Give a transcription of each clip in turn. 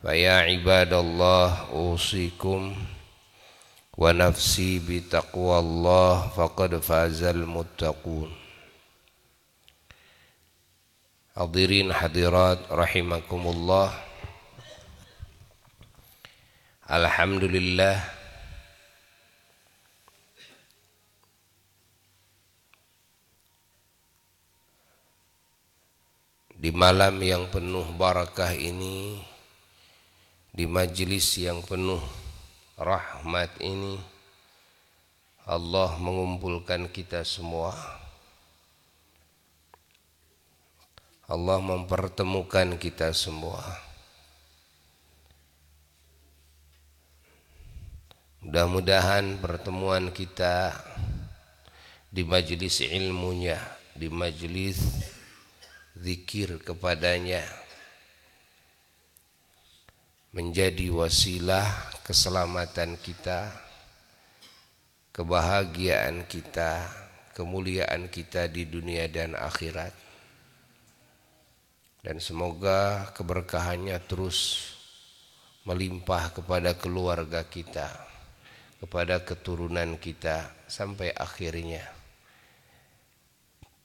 فيا عباد الله أوصيكم ونفسي بتقوى الله فقد فاز المتقون حضيرين حضيرات رحمكم الله الحمد لله Di malam yang penuh barakah ini di majlis yang penuh rahmat ini Allah mengumpulkan kita semua. Allah mempertemukan kita semua. Mudah-mudahan pertemuan kita di majlis ilmunya, di majlis zikir kepadanya menjadi wasilah keselamatan kita, kebahagiaan kita, kemuliaan kita di dunia dan akhirat. Dan semoga keberkahannya terus melimpah kepada keluarga kita, kepada keturunan kita sampai akhirnya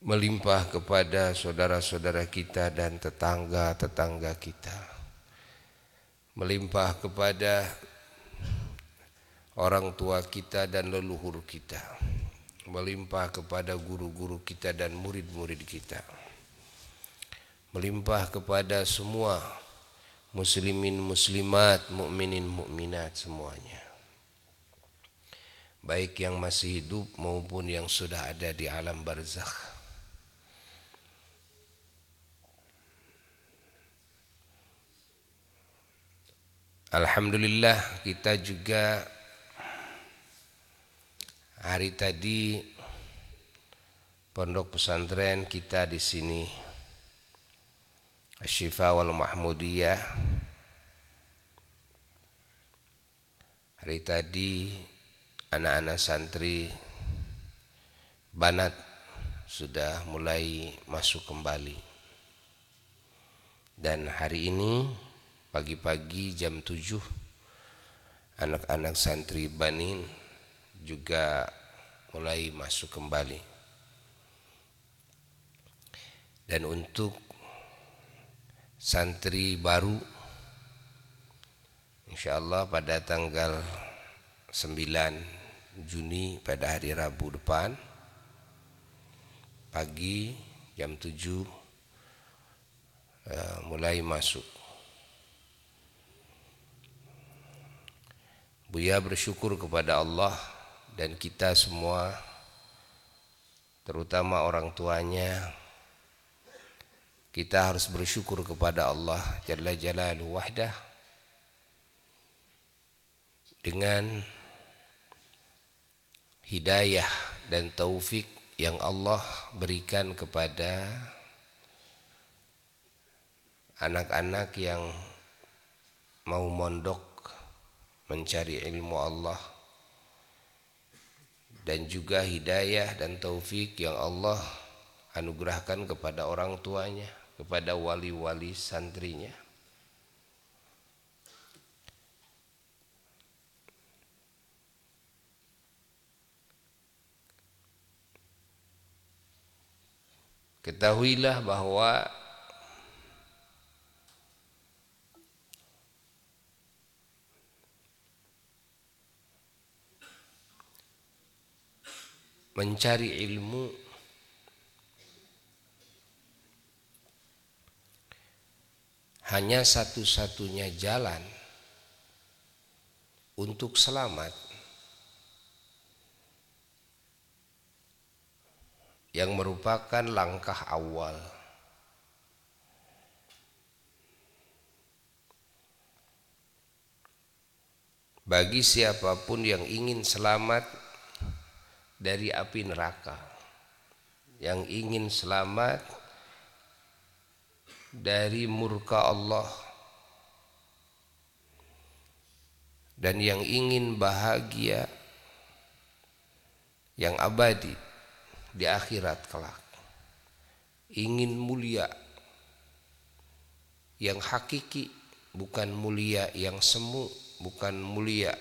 melimpah kepada saudara-saudara kita dan tetangga-tetangga kita melimpah kepada orang tua kita dan leluhur kita melimpah kepada guru-guru kita dan murid-murid kita melimpah kepada semua muslimin muslimat mukminin mukminat semuanya. Baik yang masih hidup maupun yang sudah ada di alam barzakh Alhamdulillah kita juga hari tadi pondok pesantren kita di sini Asyifa wal Mahmudiyah. Hari tadi anak-anak santri Banat sudah mulai masuk kembali. Dan hari ini pagi-pagi jam 7 anak-anak santri Banin juga mulai masuk kembali. Dan untuk santri baru insyaallah pada tanggal 9 Juni pada hari Rabu depan pagi jam 7 uh, eh, mulai masuk Buya bersyukur kepada Allah dan kita semua terutama orang tuanya. Kita harus bersyukur kepada Allah Jalla Jalaluhu wahdah. Dengan hidayah dan taufik yang Allah berikan kepada anak-anak yang mau mondok mencari ilmu Allah dan juga hidayah dan taufik yang Allah anugerahkan kepada orang tuanya, kepada wali-wali santrinya. Ketahuilah bahwa mencari ilmu. Hanya satu-satunya jalan untuk selamat. Yang merupakan langkah awal. Bagi siapa pun yang ingin selamat dari api neraka yang ingin selamat dari murka Allah dan yang ingin bahagia yang abadi di akhirat kelak. Ingin mulia yang hakiki bukan mulia yang semu, bukan mulia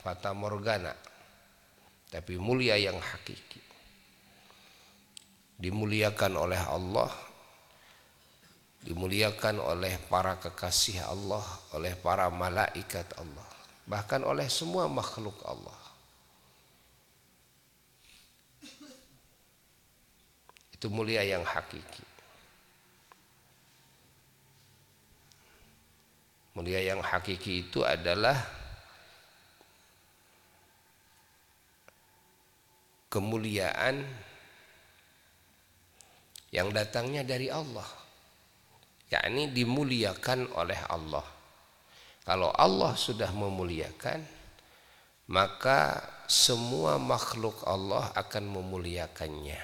fata morgana, tapi mulia yang hakiki. Dimuliakan oleh Allah, dimuliakan oleh para kekasih Allah, oleh para malaikat Allah, bahkan oleh semua makhluk Allah. Itu mulia yang hakiki. Mulia yang hakiki itu adalah kemuliaan yang datangnya dari Allah. yakni dimuliakan oleh Allah. Kalau Allah sudah memuliakan, maka semua makhluk Allah akan memuliakannya.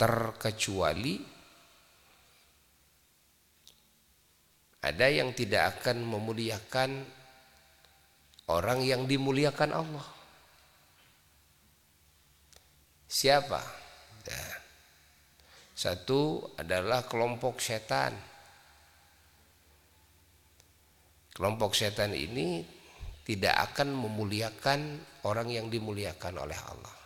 Terkecuali Ada yang tidak akan memuliakan orang yang dimuliakan Allah. Siapa? Ya. Satu adalah kelompok setan. Kelompok setan ini tidak akan memuliakan orang yang dimuliakan oleh Allah.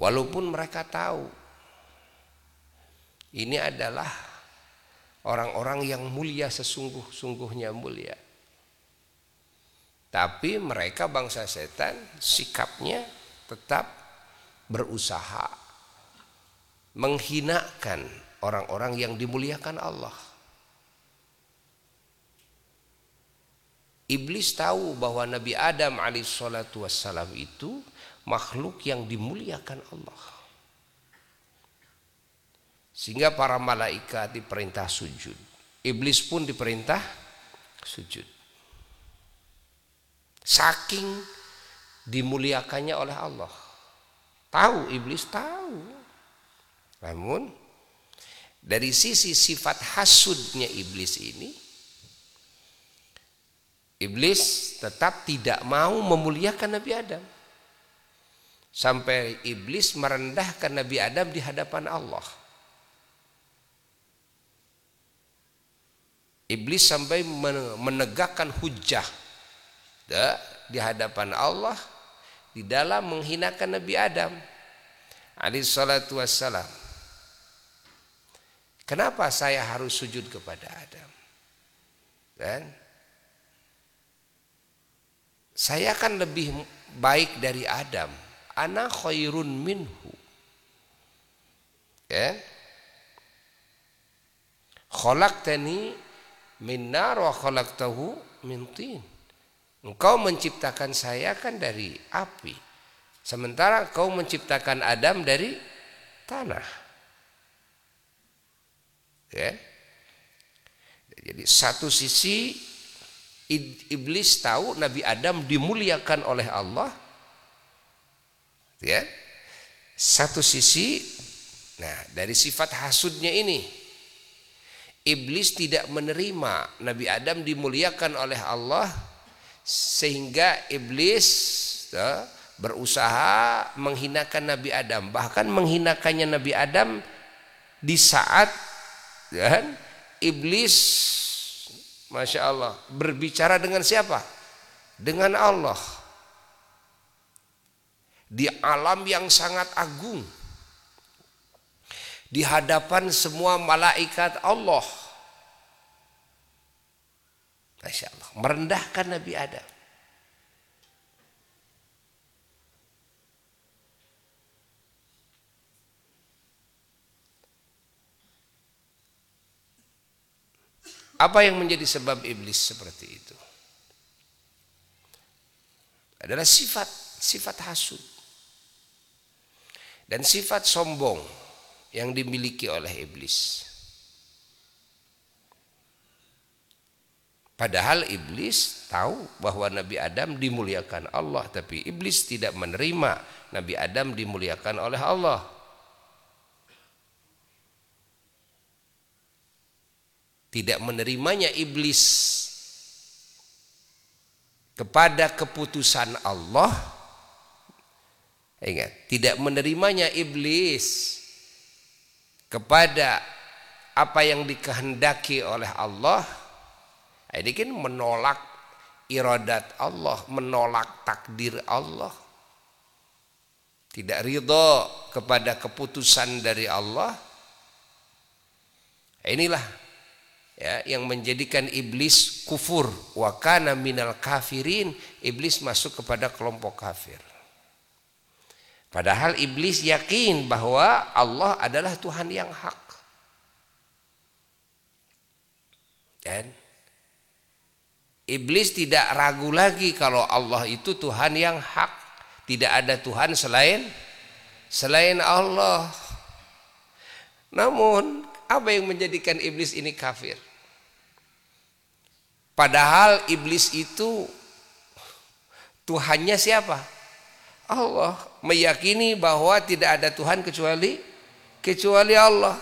Walaupun mereka tahu ini adalah orang-orang yang mulia sesungguh-sungguhnya mulia. Tapi mereka bangsa setan sikapnya tetap berusaha menghinakan orang-orang yang dimuliakan Allah. Iblis tahu bahwa Nabi Adam alaihissalatu wassalam itu makhluk yang dimuliakan Allah. Sehingga para malaikat diperintah sujud. Iblis pun diperintah sujud. Saking dimuliakannya oleh Allah. Tahu iblis tahu. Namun dari sisi sifat hasudnya iblis ini iblis tetap tidak mau memuliakan Nabi Adam sampai iblis merendahkan Nabi Adam di hadapan Allah. Iblis sampai menegakkan hujah di hadapan Allah di dalam menghinakan Nabi Adam. Alaihi salatu wassalam. Kenapa saya harus sujud kepada Adam? Dan saya kan lebih baik dari Adam. Ana khairun minhu. Ya. Khalaqtani min nar wa khalaqtahu min tin engkau menciptakan saya kan dari api. Sementara kau menciptakan Adam dari tanah. Ya. Jadi satu sisi iblis tahu Nabi Adam dimuliakan oleh Allah. Ya. Satu sisi nah dari sifat hasudnya ini iblis tidak menerima Nabi Adam dimuliakan oleh Allah sehingga iblis ya, berusaha menghinakan Nabi Adam. Bahkan menghinakannya Nabi Adam di saat ya, iblis Masya Allah berbicara dengan siapa? Dengan Allah. Di alam yang sangat agung. Di hadapan semua malaikat Allah Masya Allah merendahkan Nabi Adam Apa yang menjadi sebab iblis seperti itu? Adalah sifat sifat hasud dan sifat sombong yang dimiliki oleh iblis. Padahal iblis tahu bahwa Nabi Adam dimuliakan Allah, tapi iblis tidak menerima Nabi Adam dimuliakan oleh Allah. Tidak menerimanya iblis kepada keputusan Allah Ingat, tidak menerimanya iblis kepada apa yang dikehendaki oleh Allah ini kan menolak iradat Allah menolak takdir Allah. Tidak ridho kepada keputusan dari Allah. Inilah ya yang menjadikan iblis kufur. Wa kana minal kafirin iblis masuk kepada kelompok kafir. Padahal iblis yakin bahwa Allah adalah Tuhan yang hak. Dan iblis tidak ragu lagi kalau Allah itu Tuhan yang hak tidak ada Tuhan selain selain Allah namun apa yang menjadikan iblis ini kafir? Padahal iblis itu Tuhannya siapa? Allah meyakini bahwa tidak ada Tuhan kecuali kecuali Allah.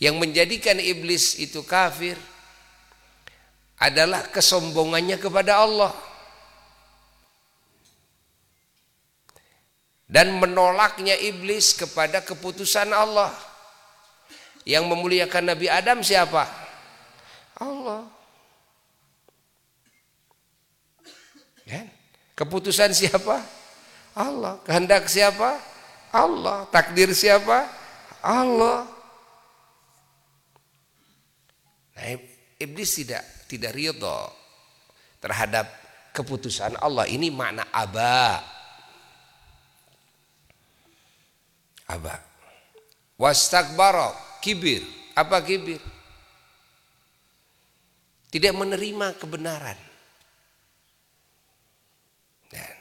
Yang menjadikan iblis itu kafir adalah kesombongannya kepada Allah. dan menolaknya iblis kepada keputusan Allah. Yang memuliakan Nabi Adam siapa? Allah. Ya. Keputusan siapa? Allah. Kehendak siapa? Allah. Takdir siapa? Allah. Nah, iblis tidak tidak ridho terhadap keputusan Allah. Ini makna aba. Aba. Wastakbara, kibir. Apa kibir? Tidak menerima kebenaran. Dan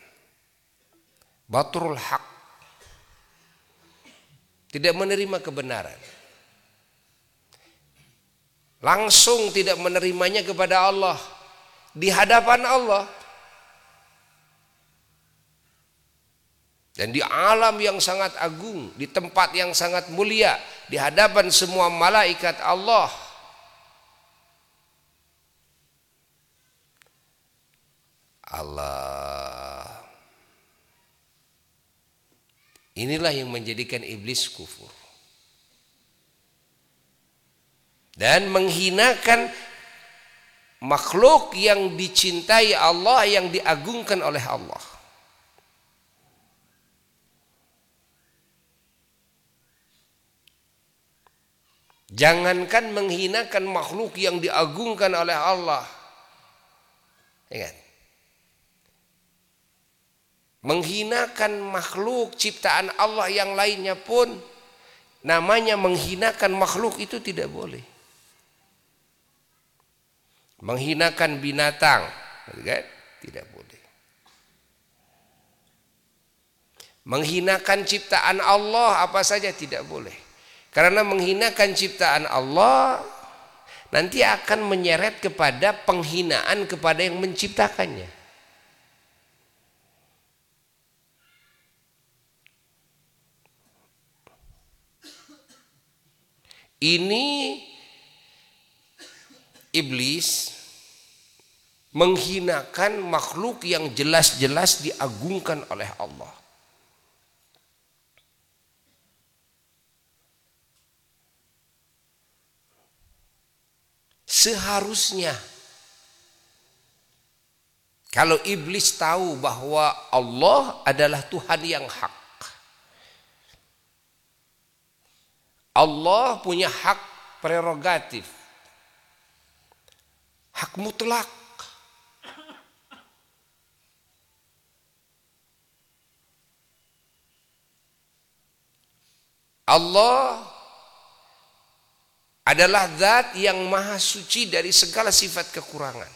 batrul hak. Tidak menerima kebenaran. Langsung tidak menerimanya kepada Allah. Di hadapan Allah. Dan di alam yang sangat agung, di tempat yang sangat mulia, di hadapan semua malaikat Allah. Allah. Inilah yang menjadikan iblis kufur. Dan menghinakan makhluk yang dicintai Allah, yang diagungkan oleh Allah. Jangankan menghinakan makhluk yang diagungkan oleh Allah. Ingat. Menghinakan makhluk ciptaan Allah yang lainnya pun namanya menghinakan makhluk itu tidak boleh. Menghinakan binatang, kan? Tidak boleh. Menghinakan ciptaan Allah apa saja tidak boleh. Karena menghinakan ciptaan Allah nanti akan menyeret kepada penghinaan kepada yang menciptakannya. Ini iblis menghinakan makhluk yang jelas-jelas diagungkan oleh Allah. Seharusnya kalau iblis tahu bahwa Allah adalah Tuhan yang hak. Allah punya hak prerogatif. Hak mutlak. Allah adalah zat yang maha suci dari segala sifat kekurangan.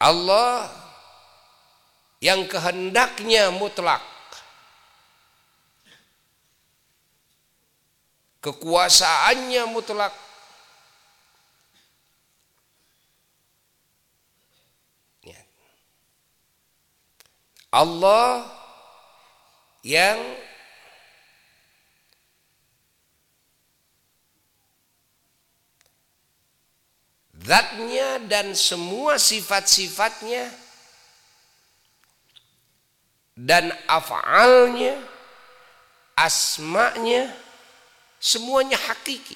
Allah yang kehendaknya mutlak. Kekuasaannya mutlak. Allah yang zatnya dan semua sifat-sifatnya dan af'alnya asma'nya semuanya hakiki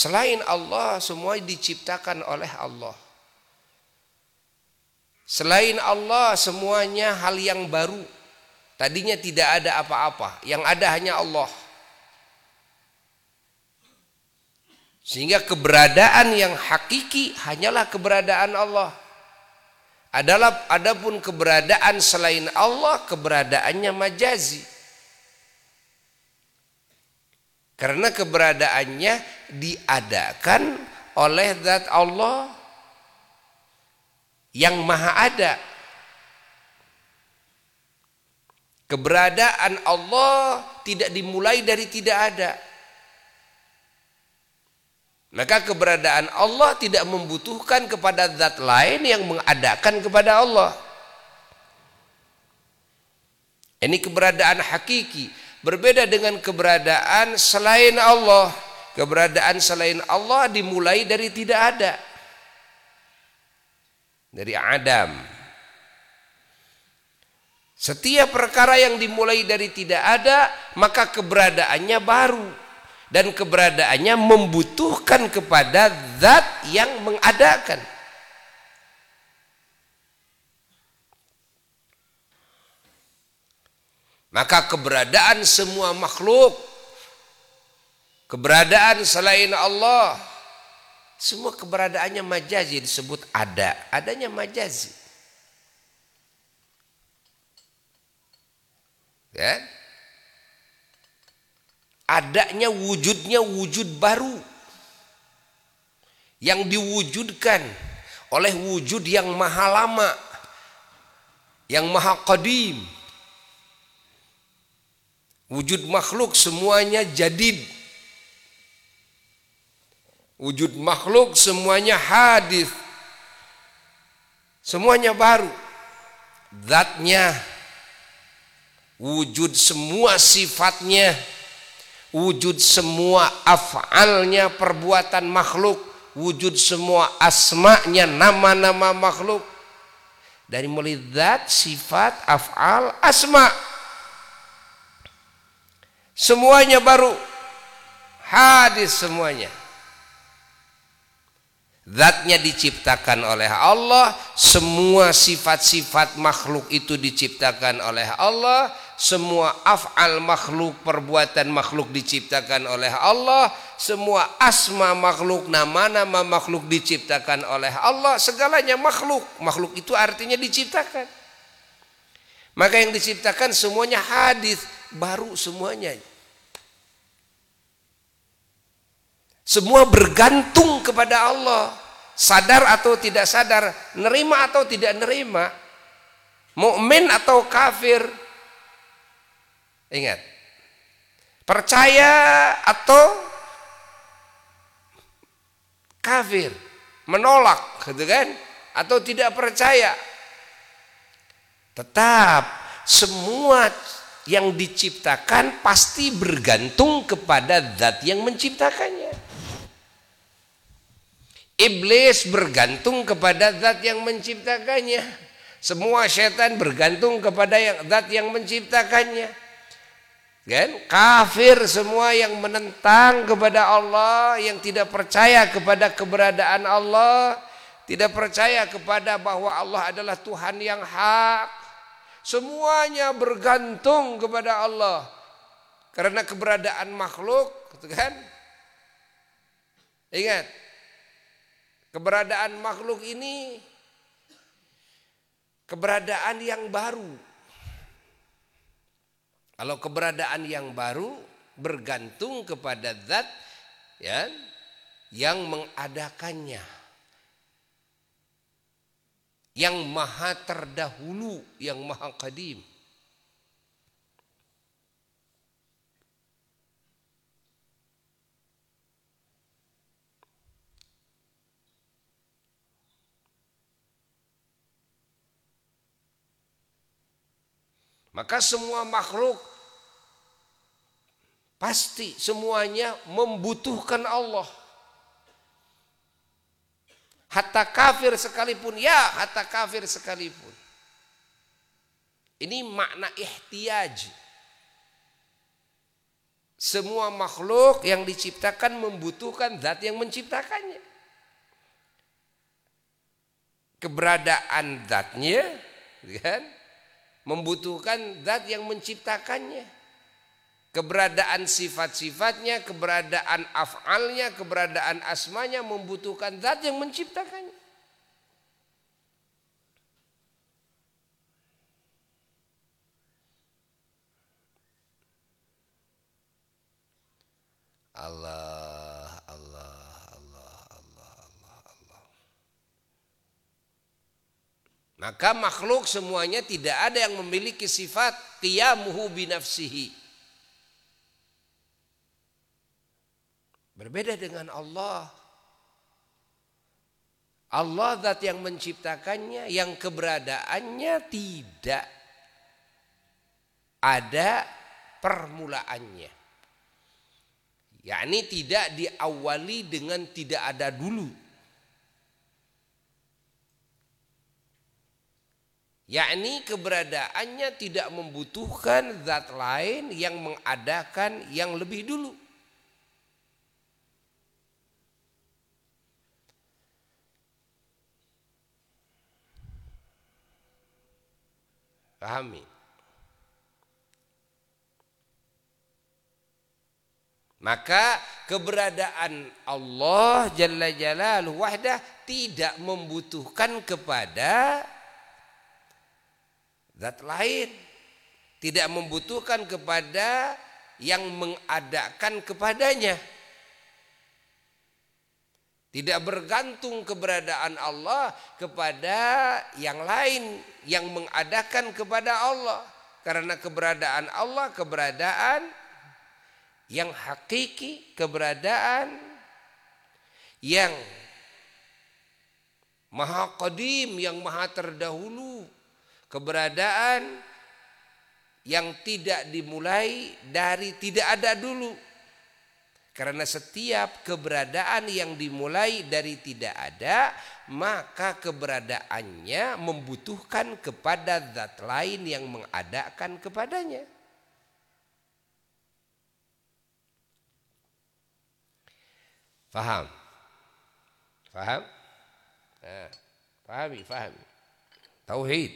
Selain Allah semua diciptakan oleh Allah. Selain Allah semuanya hal yang baru. Tadinya tidak ada apa-apa, yang ada hanya Allah. Sehingga keberadaan yang hakiki hanyalah keberadaan Allah. Adalah adapun keberadaan selain Allah keberadaannya majazi. Karena keberadaannya diadakan oleh zat Allah yang maha ada Keberadaan Allah tidak dimulai dari tidak ada. Maka keberadaan Allah tidak membutuhkan kepada zat lain yang mengadakan kepada Allah. Ini keberadaan hakiki. Berbeda dengan keberadaan selain Allah. Keberadaan selain Allah dimulai dari tidak ada. Dari Adam. Setiap perkara yang dimulai dari tidak ada, maka keberadaannya baru. Dan keberadaannya membutuhkan kepada zat yang mengadakan. Maka keberadaan semua makhluk, keberadaan selain Allah, semua keberadaannya majazi disebut ada. Adanya majazi. ya adanya wujudnya wujud baru. Yang diwujudkan oleh wujud yang maha lama yang maha qadim. Wujud makhluk semuanya jadid. Wujud makhluk semuanya hadis semuanya baru. Zatnya. Wujud semua sifatnya wujud semua af'alnya perbuatan makhluk. Wujud semua asma'nya nama-nama makhluk. Dari mulai sifat, af'al, asma. Semuanya baru. Hadis semuanya. Zatnya diciptakan oleh Allah, semua sifat-sifat makhluk itu diciptakan oleh Allah, semua af'al makhluk, perbuatan makhluk diciptakan oleh Allah, semua asma makhluk, nama-nama makhluk diciptakan oleh Allah, segalanya makhluk. Makhluk itu artinya diciptakan. Maka yang diciptakan semuanya hadis, baru semuanya. Semua bergantung kepada Allah. Sadar atau tidak sadar, nerima atau tidak nerima, mukmin atau kafir. Ingat. Percaya atau kafir, menolak, gitu kan? Atau tidak percaya. Tetap semua yang diciptakan pasti bergantung kepada zat yang menciptakannya. Iblis bergantung kepada zat yang menciptakannya. Semua setan bergantung kepada zat yang menciptakannya. Kan? Kafir semua yang menentang kepada Allah, yang tidak percaya kepada keberadaan Allah, tidak percaya kepada bahwa Allah adalah Tuhan yang hak. Semuanya bergantung kepada Allah. Karena keberadaan makhluk, kan? Ingat, Keberadaan makhluk ini keberadaan yang baru. Kalau keberadaan yang baru bergantung kepada zat ya yang mengadakannya. Yang maha terdahulu, yang maha kadim. Maka semua makhluk Pasti semuanya membutuhkan Allah. Hatta kafir sekalipun, ya hatta kafir sekalipun. Ini makna ihtiyaj. Semua makhluk yang diciptakan membutuhkan zat yang menciptakannya. Keberadaan zatnya kan membutuhkan zat yang menciptakannya. Keberadaan sifat-sifatnya, keberadaan af'alnya, keberadaan asmanya membutuhkan zat yang menciptakannya. Allah, Allah, Allah, Allah, Allah, Allah. Maka makhluk semuanya tidak ada yang memiliki sifat qiyamuhu binafsihi. Berbeda dengan Allah. Allah zat yang menciptakannya, yang keberadaannya tidak ada permulaannya. Yakni tidak diawali dengan tidak ada dulu. Yakni keberadaannya tidak membutuhkan zat lain yang mengadakan yang lebih dulu pahami Maka keberadaan Allah Jalla Jalaluhu wahdah tidak membutuhkan kepada zat lain. Tidak membutuhkan kepada yang mengadakan kepadanya. Tidak bergantung keberadaan Allah kepada yang lain yang mengadakan kepada Allah. Karena keberadaan Allah keberadaan yang hakiki keberadaan yang maha qadim yang maha terdahulu keberadaan yang tidak dimulai dari tidak ada dulu karena setiap keberadaan yang dimulai dari tidak ada maka keberadaannya membutuhkan kepada zat lain yang mengadakan kepadanya Faham? Faham? Ha, fahami, fahami. Tauhid.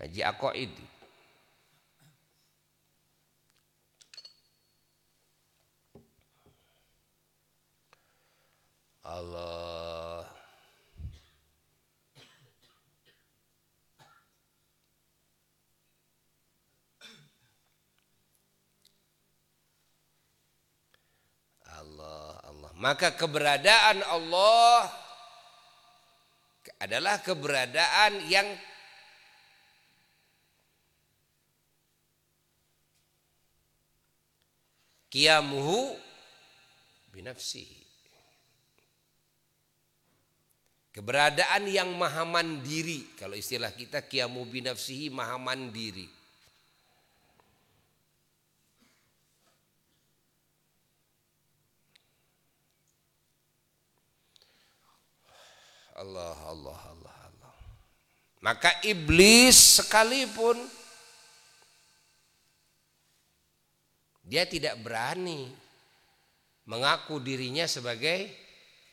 Haji aqaid. Allah Maka keberadaan Allah adalah keberadaan yang kiamuhu binafsihi. Keberadaan yang maha mandiri. Kalau istilah kita kiamu binafsihi maha mandiri. Allah, Allah, Allah, Allah. Maka iblis sekalipun dia tidak berani mengaku dirinya sebagai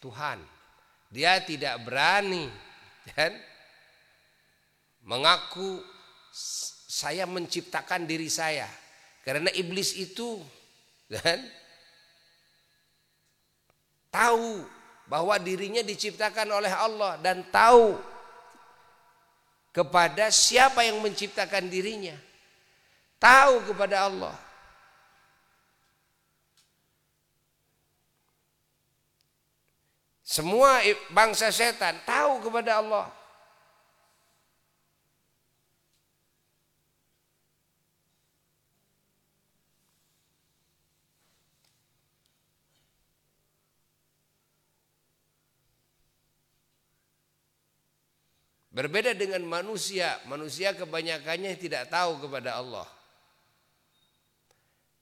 Tuhan. Dia tidak berani kan mengaku saya menciptakan diri saya. Karena iblis itu kan tahu bahwa dirinya diciptakan oleh Allah dan tahu kepada siapa yang menciptakan dirinya. Tahu kepada Allah. Semua bangsa setan tahu kepada Allah. Berbeda dengan manusia, manusia kebanyakannya tidak tahu kepada Allah.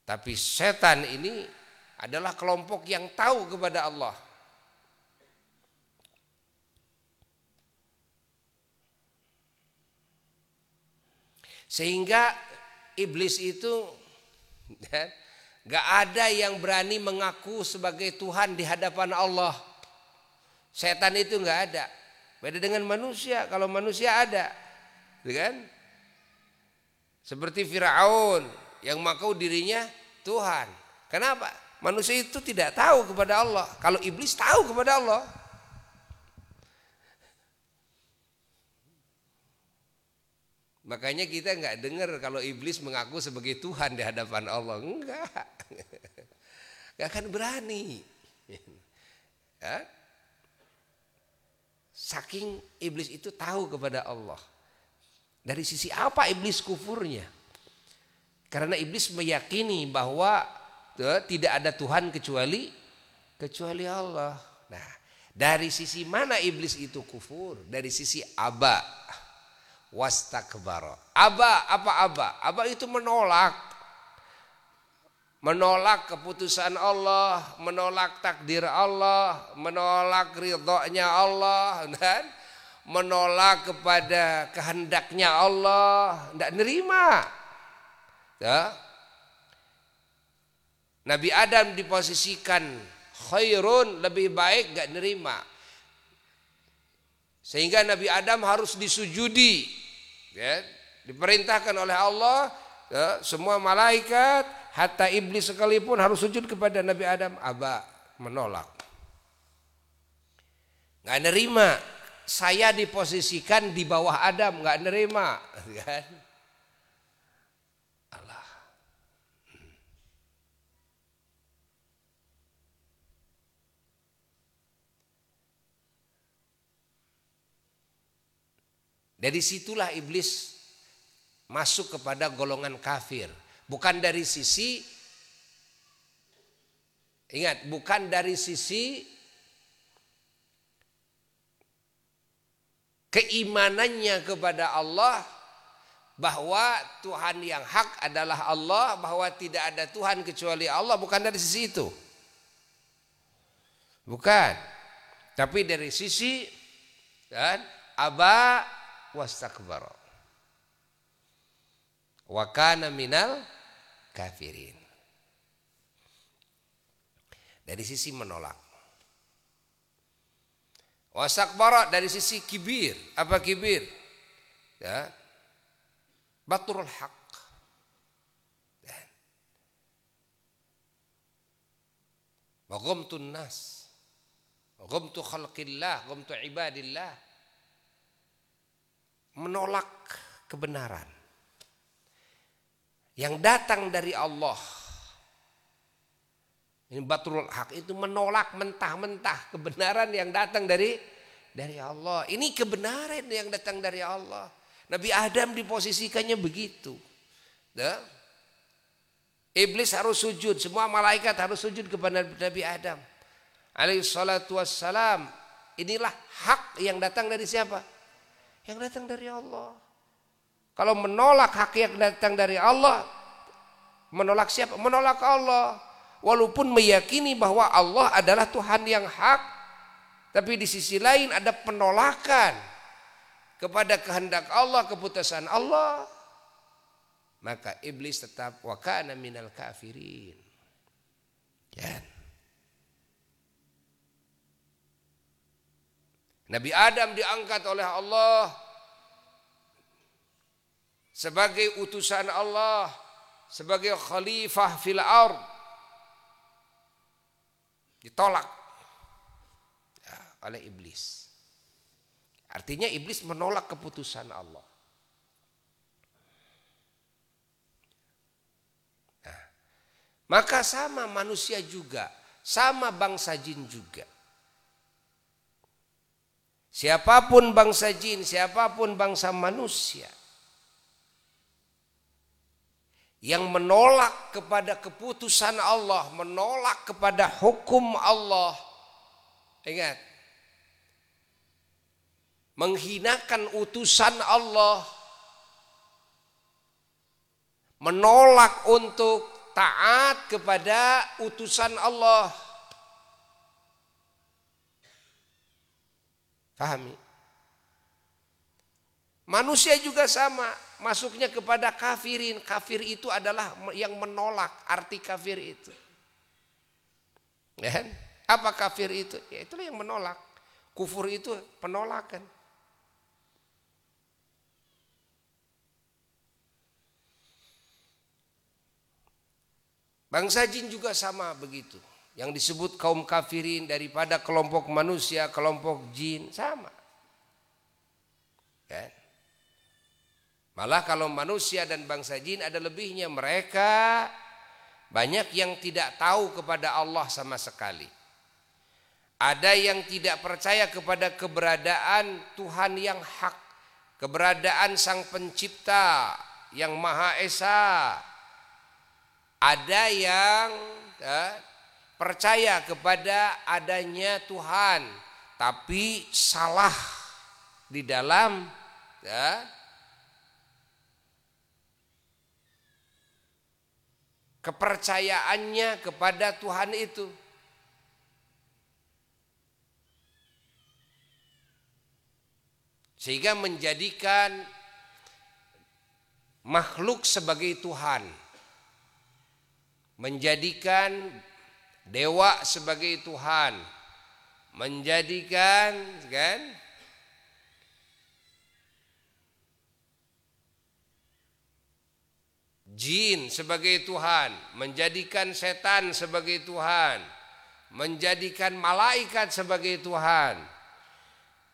Tapi setan ini adalah kelompok yang tahu kepada Allah. Sehingga iblis itu ya, gak ada yang berani mengaku sebagai Tuhan di hadapan Allah. Setan itu gak ada. Beda dengan manusia. Kalau manusia ada, gitu kan? Seperti Firaun yang mengaku dirinya Tuhan. Kenapa? Manusia itu tidak tahu kepada Allah. Kalau iblis tahu kepada Allah. Makanya kita nggak dengar kalau iblis mengaku sebagai Tuhan di hadapan Allah. Enggak. Nggak akan berani. Ya? Saking iblis itu tahu kepada Allah. Dari sisi apa iblis kufurnya? Karena iblis meyakini bahwa tuh, tidak ada Tuhan kecuali kecuali Allah. Nah, dari sisi mana iblis itu kufur? Dari sisi aba wastakbara. Aba apa aba? Aba itu menolak. Menolak keputusan Allah, menolak takdir Allah, menolak ridhonya Allah dan menolak kepada kehendaknya Allah, tidak nerima. Ya. Nabi Adam diposisikan khairun lebih baik gak nerima. Sehingga Nabi Adam harus disujudi ya, diperintahkan oleh Allah ya, semua malaikat hatta iblis sekalipun harus sujud kepada Nabi Adam. Aba menolak. Nggak nerima. Saya diposisikan di bawah Adam nggak nerima kan Allah Dari situlah iblis masuk kepada golongan kafir. Bukan dari sisi ingat, bukan dari sisi keimanannya kepada Allah bahwa Tuhan yang hak adalah Allah, bahwa tidak ada Tuhan kecuali Allah, bukan dari sisi itu. Bukan. Tapi dari sisi dan aba wastakbara wa kana minal kafirin. Dari sisi menolak. Wastakbara dari sisi kibir. Apa kibir? Ya. Baturul haq. Wa ghamtun nas. Ghamtu khalqillah. Ghamtu ibadillah menolak kebenaran yang datang dari Allah. Ini batul hak itu menolak mentah-mentah kebenaran yang datang dari dari Allah. Ini kebenaran yang datang dari Allah. Nabi Adam diposisikannya begitu. Nah, Iblis harus sujud, semua malaikat harus sujud kepada Nabi Adam. Alaihi salatu wassalam. Inilah hak yang datang dari siapa? Yang datang dari Allah. Kalau menolak hak yang datang dari Allah, menolak siapa? Menolak Allah. Walaupun meyakini bahwa Allah adalah Tuhan yang hak, tapi di sisi lain ada penolakan kepada kehendak Allah, keputusan Allah. Maka iblis tetap wakana minal kafirin. Ya. Nabi Adam diangkat oleh Allah sebagai utusan Allah, sebagai khalifah fil ard. Ditolak ya, oleh iblis. Artinya iblis menolak keputusan Allah. Nah, maka sama manusia juga, sama bangsa jin juga. Siapa pun bangsa jin, siapa pun bangsa manusia yang menolak kepada keputusan Allah, menolak kepada hukum Allah. Ingat, menghinakan utusan Allah, menolak untuk taat kepada utusan Allah. Pahami? Manusia juga sama, masuknya kepada kafirin. Kafir itu adalah yang menolak arti kafir itu. Ya kan? Apa kafir itu? Ya itulah yang menolak. Kufur itu penolakan. Bangsa jin juga sama begitu. Yang disebut kaum kafirin daripada kelompok manusia, kelompok jin sama. Kan? Malah kalau manusia dan bangsa jin ada lebihnya mereka banyak yang tidak tahu kepada Allah sama sekali. Ada yang tidak percaya kepada keberadaan Tuhan yang hak, keberadaan Sang Pencipta yang Maha Esa. Ada yang ya, percaya kepada adanya Tuhan, tapi salah di dalam ya, kepercayaannya kepada Tuhan itu. Sehingga menjadikan makhluk sebagai Tuhan. Menjadikan dewa sebagai Tuhan. Menjadikan kan jin sebagai Tuhan, menjadikan setan sebagai Tuhan, menjadikan malaikat sebagai Tuhan,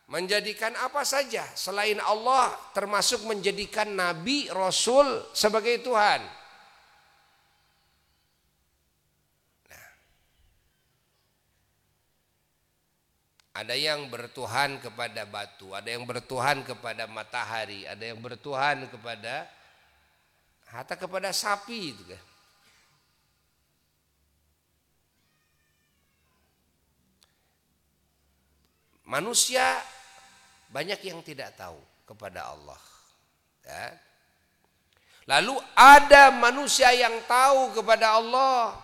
menjadikan apa saja selain Allah, termasuk menjadikan nabi, rasul sebagai Tuhan. Nah, ada yang bertuhan kepada batu, ada yang bertuhan kepada matahari, ada yang bertuhan kepada Hatta kepada sapi itu kan. Manusia banyak yang tidak tahu kepada Allah. Ya. Lalu ada manusia yang tahu kepada Allah.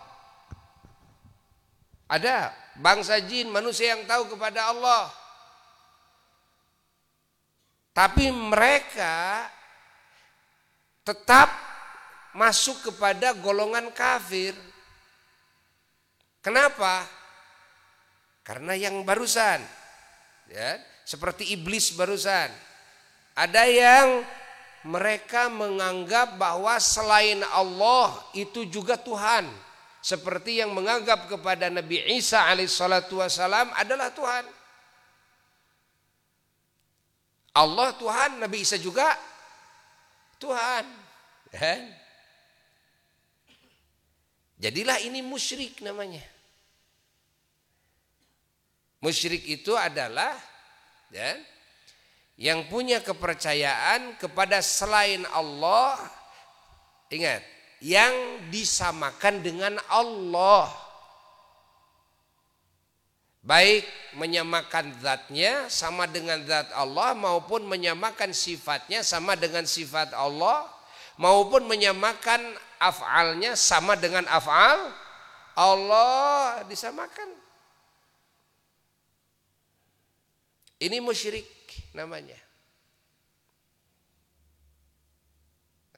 Ada bangsa jin manusia yang tahu kepada Allah. Tapi mereka tetap masuk kepada golongan kafir. Kenapa? Karena yang barusan, ya, seperti iblis barusan. Ada yang mereka menganggap bahwa selain Allah itu juga Tuhan. Seperti yang menganggap kepada Nabi Isa alaihissalatu wassalam adalah Tuhan. Allah Tuhan, Nabi Isa juga Tuhan. Ya. Jadilah ini musyrik namanya. Musyrik itu adalah ya, yang punya kepercayaan kepada selain Allah. Ingat, yang disamakan dengan Allah. Baik menyamakan zatnya sama dengan zat Allah maupun menyamakan sifatnya sama dengan sifat Allah maupun menyamakan af'alnya sama dengan af'al Allah disamakan. Ini musyrik namanya.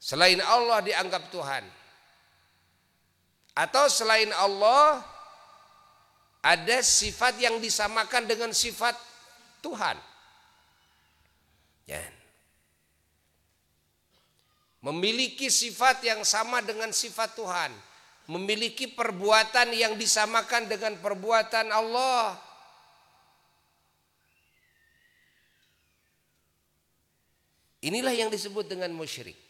Selain Allah dianggap Tuhan. Atau selain Allah ada sifat yang disamakan dengan sifat Tuhan. Ya memiliki sifat yang sama dengan sifat Tuhan, memiliki perbuatan yang disamakan dengan perbuatan Allah. Inilah yang disebut dengan musyrik.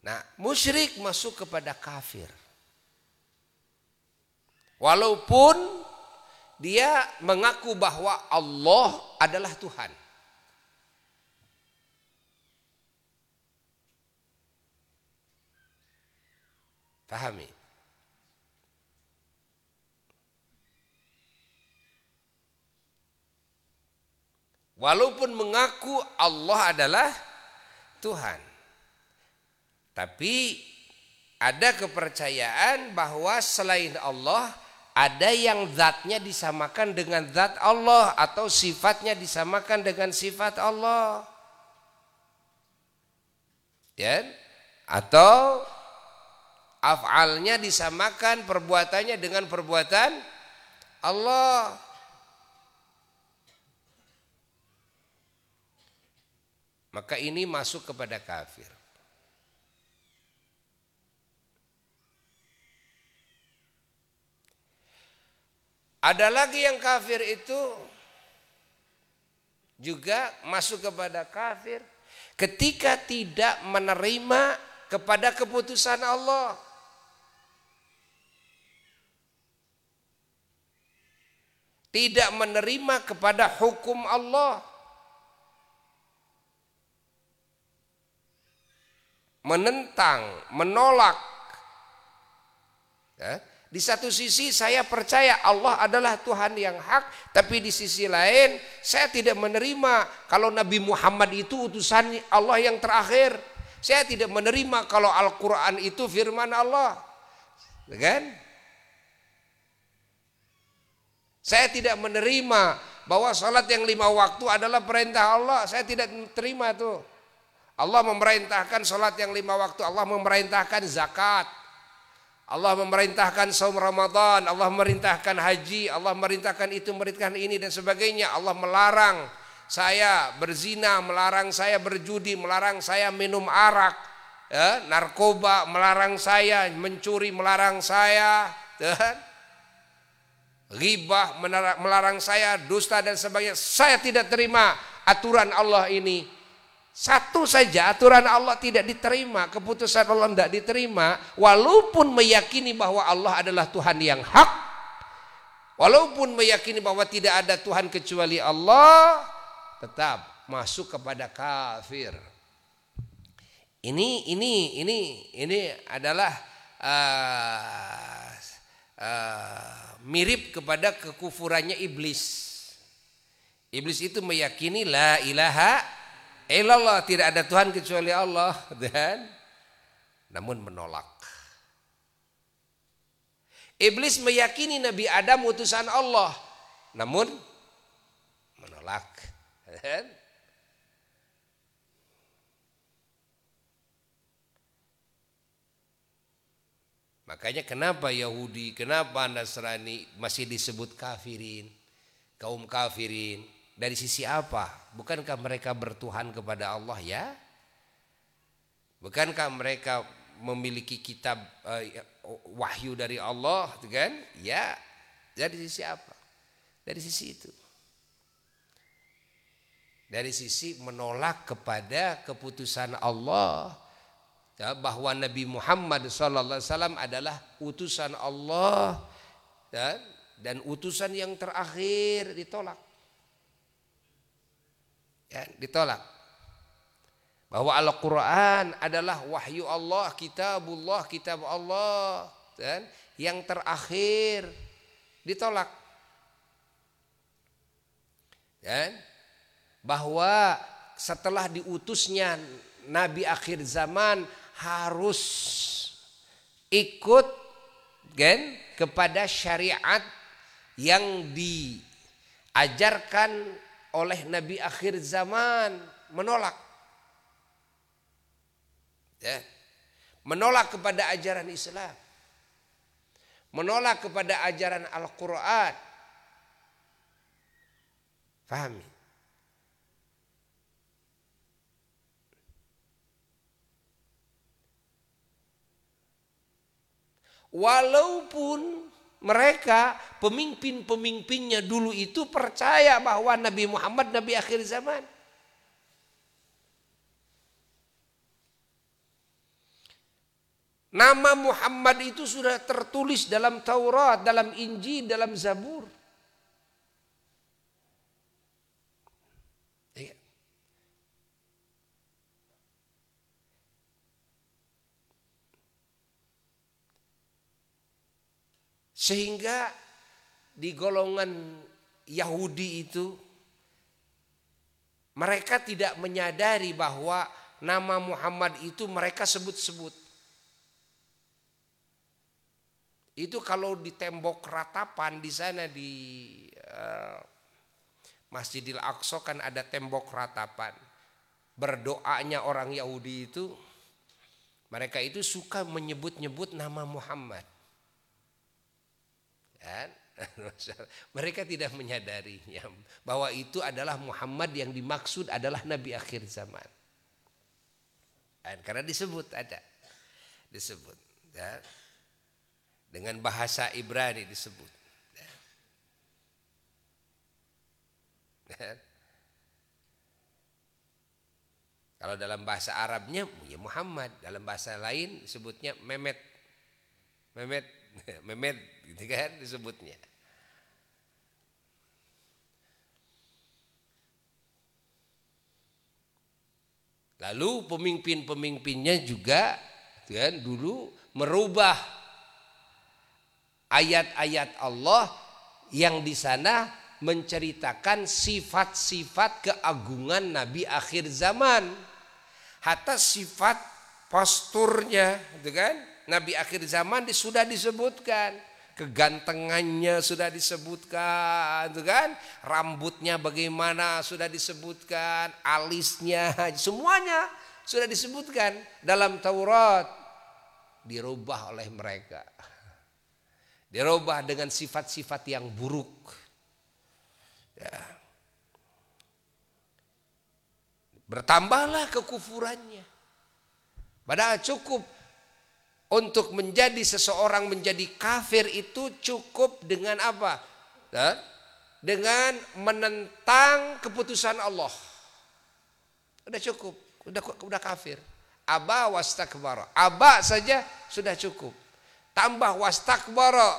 Nah, musyrik masuk kepada kafir. Walaupun dia mengaku bahwa Allah adalah Tuhan. Pahami? Walaupun mengaku Allah adalah Tuhan. Tapi ada kepercayaan bahwa selain Allah ada yang zatnya disamakan dengan zat Allah atau sifatnya disamakan dengan sifat Allah. Ya? Atau af'alnya disamakan perbuatannya dengan perbuatan Allah. Maka ini masuk kepada kafir. Ada lagi yang kafir itu juga masuk kepada kafir ketika tidak menerima kepada keputusan Allah. Tidak menerima kepada hukum Allah. Menentang, menolak. Ya di satu sisi saya percaya Allah adalah Tuhan yang hak, tapi di sisi lain saya tidak menerima kalau Nabi Muhammad itu utusan Allah yang terakhir. Saya tidak menerima kalau Al-Quran itu firman Allah. Kan? Saya tidak menerima bahwa sholat yang lima waktu adalah perintah Allah. Saya tidak terima itu. Allah memerintahkan sholat yang lima waktu. Allah memerintahkan zakat. Allah memerintahkan saum Ramadan, Allah memerintahkan haji, Allah memerintahkan itu, memerintahkan ini dan sebagainya. Allah melarang saya berzina, melarang saya berjudi, melarang saya minum arak, ya, narkoba, melarang saya mencuri, melarang saya, ya, ghibah, melarang saya dusta dan sebagainya. Saya tidak terima aturan Allah ini. Satu saja aturan Allah tidak diterima, keputusan Allah tidak diterima, walaupun meyakini bahwa Allah adalah Tuhan yang hak, walaupun meyakini bahwa tidak ada Tuhan kecuali Allah, tetap masuk kepada kafir. Ini ini ini ini adalah uh, uh, mirip kepada kekufurannya iblis. Iblis itu meyakini la ilaha Ilallah tidak ada Tuhan kecuali Allah dan namun menolak. Iblis meyakini Nabi Adam utusan Allah namun menolak. Makanya kenapa Yahudi, kenapa Nasrani masih disebut kafirin, kaum kafirin? Dari sisi apa? Bukankah mereka bertuhan kepada Allah ya? Bukankah mereka memiliki kitab uh, wahyu dari Allah, gitu kan? Ya. Dari sisi apa? Dari sisi itu. Dari sisi menolak kepada keputusan Allah ya, bahwa Nabi Muhammad SAW adalah utusan Allah dan, dan utusan yang terakhir ditolak ya, ditolak. Bahwa Al-Quran adalah wahyu Allah, kitabullah, kitab Allah dan yang terakhir. Ditolak. Dan bahwa setelah diutusnya Nabi akhir zaman harus ikut kan kepada syariat yang diajarkan oleh Nabi akhir zaman menolak. Ya. Menolak kepada ajaran Islam. Menolak kepada ajaran Al-Quran. Fahami? Walaupun mereka pemimpin-pemimpinnya dulu itu percaya bahwa Nabi Muhammad Nabi akhir zaman. Nama Muhammad itu sudah tertulis dalam Taurat, dalam Injil, dalam Zabur. Sehingga di golongan Yahudi itu mereka tidak menyadari bahwa nama Muhammad itu mereka sebut-sebut. Itu kalau di tembok ratapan di sana di uh, Masjidil Aqsa kan ada tembok ratapan. Berdoanya orang Yahudi itu mereka itu suka menyebut-nyebut nama Muhammad. Mereka tidak menyadarinya bahwa itu adalah Muhammad yang dimaksud adalah Nabi akhir zaman. Karena disebut ada, disebut. Ya dengan bahasa Ibrani disebut. Kalau dalam bahasa Arabnya ya Muhammad, dalam bahasa lain disebutnya Mehmet. Mehmet, Mehmet gitu kan disebutnya. Lalu pemimpin-pemimpinnya juga kan dulu merubah ayat-ayat Allah yang di sana menceritakan sifat-sifat keagungan Nabi akhir zaman. Hatta sifat posturnya, gitu kan? Nabi akhir zaman sudah disebutkan, kegantengannya sudah disebutkan, gitu kan? Rambutnya bagaimana sudah disebutkan, alisnya, semuanya sudah disebutkan dalam Taurat dirubah oleh mereka. Dirubah dengan sifat-sifat yang buruk. Ya. Bertambahlah kekufurannya. Padahal cukup untuk menjadi seseorang menjadi kafir itu cukup dengan apa? Dengan menentang keputusan Allah. Udah cukup, udah udah kafir. Aba wastakbara. Aba saja sudah cukup tambah wastakbara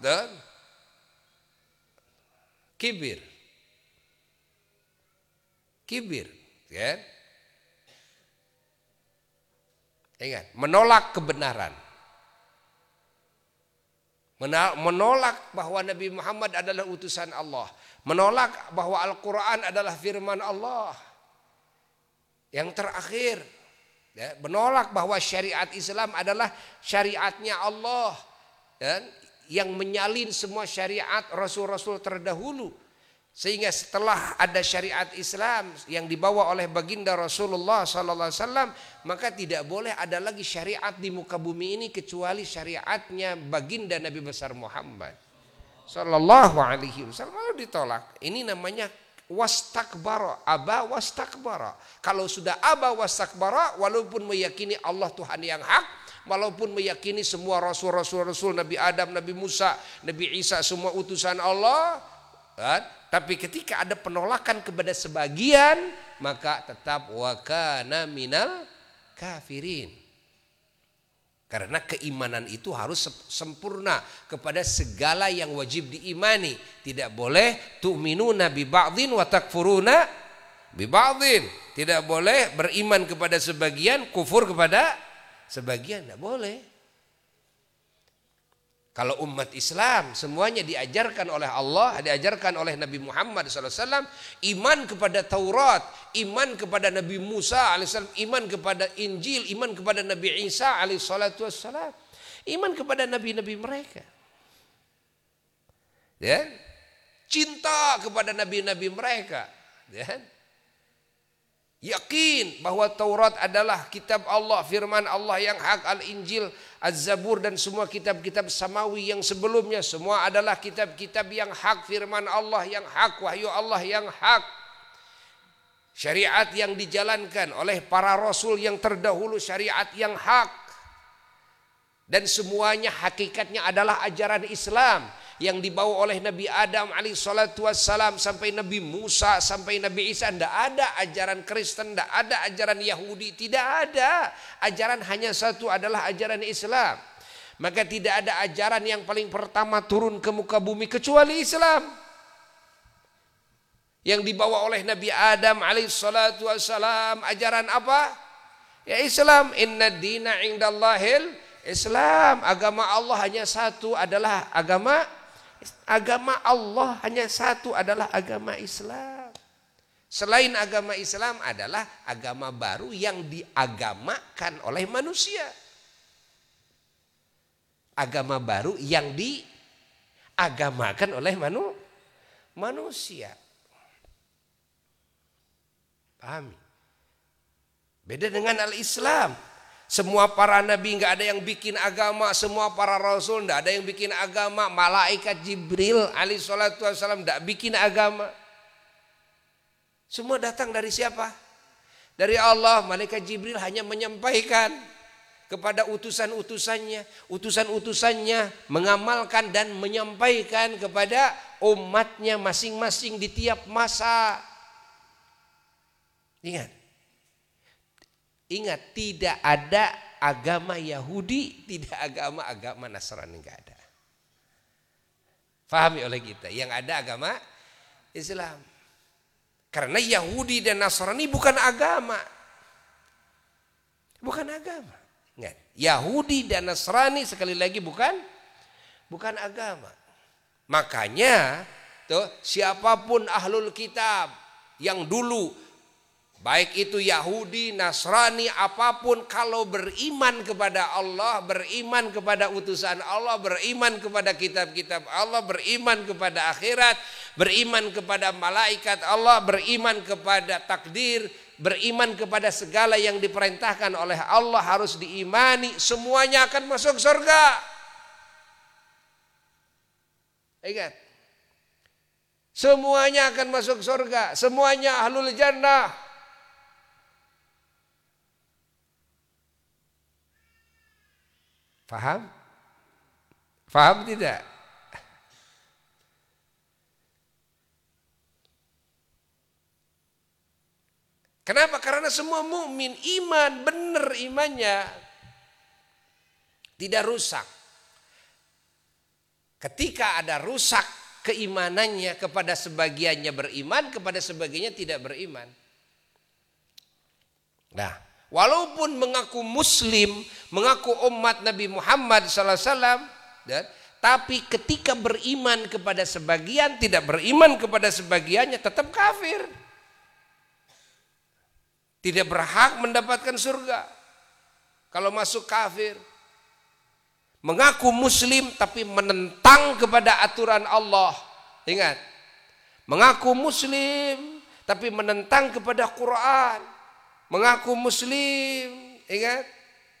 dan kibir. Kibir, ya. Ingat, menolak kebenaran. Menolak bahwa Nabi Muhammad adalah utusan Allah. Menolak bahwa Al-Quran adalah firman Allah. Yang terakhir, ya, menolak bahwa syariat Islam adalah syariatnya Allah dan yang menyalin semua syariat rasul-rasul terdahulu sehingga setelah ada syariat Islam yang dibawa oleh baginda Rasulullah wasallam maka tidak boleh ada lagi syariat di muka bumi ini kecuali syariatnya baginda Nabi besar Muhammad sallallahu alaihi wasallam. Lalu ditolak. Ini namanya wastakbara aba wastakbara. Kalau sudah aba wastakbara walaupun meyakini Allah Tuhan yang hak walaupun meyakini semua rasul-rasul rasul Nabi Adam Nabi Musa Nabi Isa semua utusan Allah kan? Tapi ketika ada penolakan kepada sebagian maka tetap wakana minal kafirin karena keimanan itu harus sempurna kepada segala yang wajib diimani. Tidak boleh tu'minuna bi ba'dhin wa takfuruna bi ba'dhin. Tidak boleh beriman kepada sebagian, kufur kepada sebagian. Tidak boleh. Kalau umat Islam semuanya diajarkan oleh Allah, diajarkan oleh Nabi Muhammad SAW, iman kepada Taurat, iman kepada Nabi Musa alaihissalam, iman kepada Injil, iman kepada Nabi Isa alaihissalam, iman kepada nabi-nabi mereka. Ya, cinta kepada nabi-nabi mereka. Ya, Yakin bahwa Taurat adalah kitab Allah, firman Allah yang hak, Al-Injil, Az-Zabur dan semua kitab-kitab samawi yang sebelumnya semua adalah kitab-kitab yang hak, firman Allah yang hak, wahyu Allah yang hak. Syariat yang dijalankan oleh para rasul yang terdahulu syariat yang hak. Dan semuanya hakikatnya adalah ajaran Islam yang dibawa oleh Nabi Adam alaihissalatu wassalam sampai Nabi Musa sampai Nabi Isa tidak ada ajaran Kristen tidak ada ajaran Yahudi tidak ada. Ajaran hanya satu adalah ajaran Islam. Maka tidak ada ajaran yang paling pertama turun ke muka bumi kecuali Islam. Yang dibawa oleh Nabi Adam alaihissalatu wassalam ajaran apa? Ya Islam. Inna dina indallahil Islam. Agama Allah hanya satu adalah agama Agama Allah hanya satu adalah agama Islam. Selain agama Islam adalah agama baru yang diagamakan oleh manusia. Agama baru yang diagamakan oleh manu, manusia. Pahami? Beda dengan al-Islam. Semua para nabi nggak ada yang bikin agama, semua para rasul nggak ada yang bikin agama, malaikat Jibril alaihi salatu wasallam nggak bikin agama. Semua datang dari siapa? Dari Allah, malaikat Jibril hanya menyampaikan kepada utusan-utusannya, utusan-utusannya mengamalkan dan menyampaikan kepada umatnya masing-masing di tiap masa. Ingat, Ingat, tidak ada agama Yahudi, tidak agama-agama Nasrani, enggak ada. Fahami oleh kita, yang ada agama Islam. Karena Yahudi dan Nasrani bukan agama. Bukan agama. Ingat, Yahudi dan Nasrani sekali lagi bukan bukan agama. Makanya tuh siapa pun ahlul kitab yang dulu Baik itu Yahudi, Nasrani, apa pun kalau beriman kepada Allah, beriman kepada utusan Allah, beriman kepada kitab-kitab Allah, beriman kepada akhirat, beriman kepada malaikat Allah, beriman kepada takdir, beriman kepada segala yang diperintahkan oleh Allah harus diimani, semuanya akan masuk surga. Ingat. Semuanya akan masuk surga, semuanya ahlul jannah. Faham? Faham tidak? Kenapa? Karena semua mukmin iman benar imannya tidak rusak. Ketika ada rusak keimanannya kepada sebagiannya beriman, kepada sebagiannya tidak beriman. Nah, Walaupun mengaku muslim, mengaku umat Nabi Muhammad SAW, dan, tapi ketika beriman kepada sebagian, tidak beriman kepada sebagiannya, tetap kafir. Tidak berhak mendapatkan surga. Kalau masuk kafir. Mengaku muslim tapi menentang kepada aturan Allah. Ingat. Mengaku muslim tapi menentang kepada Quran mengaku muslim, ingat,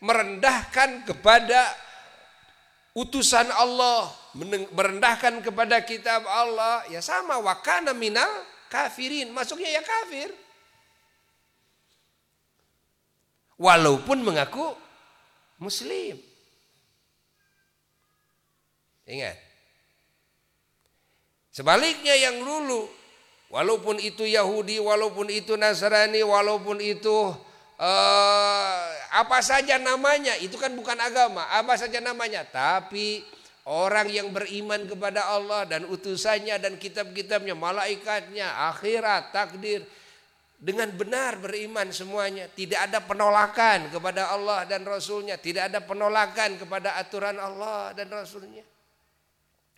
merendahkan kepada utusan Allah, merendahkan kepada kitab Allah, ya sama wakana minal kafirin, masuknya ya kafir. Walaupun mengaku muslim. Ingat. Sebaliknya yang dulu Walaupun itu Yahudi, walaupun itu Nasrani, walaupun itu uh, apa saja namanya, itu kan bukan agama, apa saja namanya. Tapi orang yang beriman kepada Allah dan utusannya dan kitab-kitabnya, malaikatnya, akhirat, takdir, dengan benar beriman semuanya. Tidak ada penolakan kepada Allah dan Rasulnya. Tidak ada penolakan kepada aturan Allah dan Rasulnya.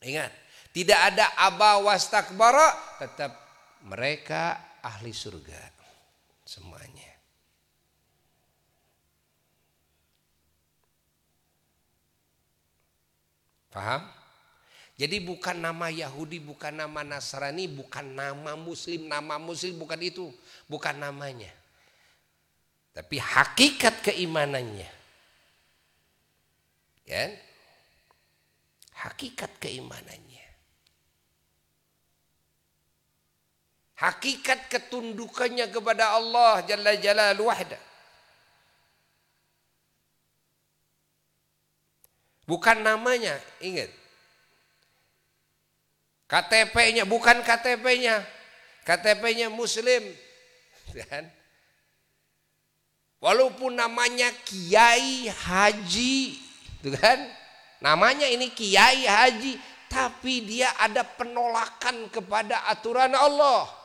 Ingat, tidak ada aba tetap mereka ahli surga semuanya. Paham? Jadi bukan nama Yahudi, bukan nama Nasrani, bukan nama Muslim, nama Muslim bukan itu, bukan namanya. Tapi hakikat keimanannya. Ya? Hakikat keimanannya. Hakikat ketundukannya kepada Allah Jalla Jalal wahda. Bukan namanya, ingat. KTP-nya bukan KTP-nya. KTP-nya muslim. Kan? Walaupun namanya Kiai Haji, gitu kan? Namanya ini Kiai Haji, tapi dia ada penolakan kepada aturan Allah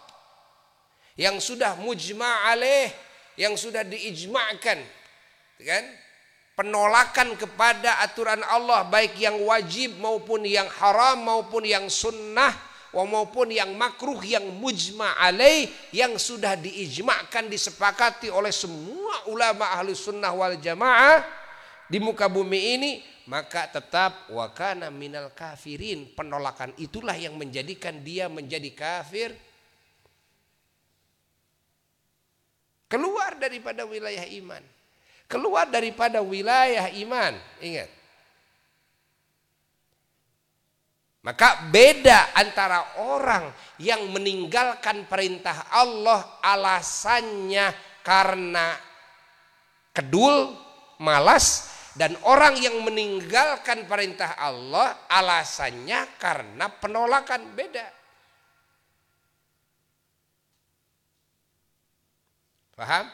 yang sudah mujma' alaih, yang sudah diijma'kan. Kan? Penolakan kepada aturan Allah baik yang wajib maupun yang haram maupun yang sunnah maupun yang makruh yang mujma alaih yang sudah diijmakan disepakati oleh semua ulama ahli sunnah wal jamaah di muka bumi ini maka tetap wakana minal kafirin penolakan itulah yang menjadikan dia menjadi kafir keluar daripada wilayah iman. Keluar daripada wilayah iman. Ingat. Maka beda antara orang yang meninggalkan perintah Allah alasannya karena kedul, malas dan orang yang meninggalkan perintah Allah alasannya karena penolakan. Beda. Paham?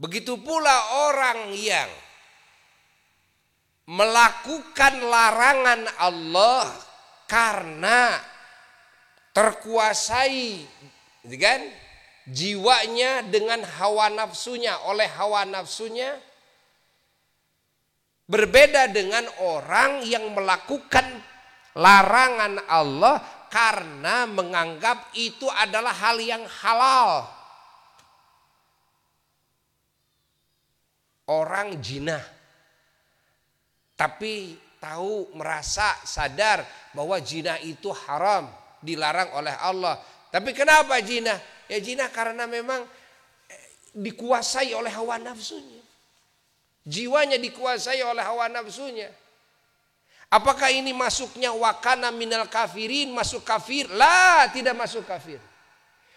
Begitu pula orang yang melakukan larangan Allah karena terkuasai gitu kan jiwanya dengan hawa nafsunya oleh hawa nafsunya berbeda dengan orang yang melakukan larangan Allah karena menganggap itu adalah hal yang halal. Orang jinah tapi tahu merasa sadar bahwa zina itu haram dilarang oleh Allah. Tapi kenapa zina ya zina karena memang eh, dikuasai oleh hawa nafsunya. Jiwanya dikuasai oleh hawa nafsunya apakah ini masuknya wakana minal kafirin masuk kafir? Lah tidak masuk kafir.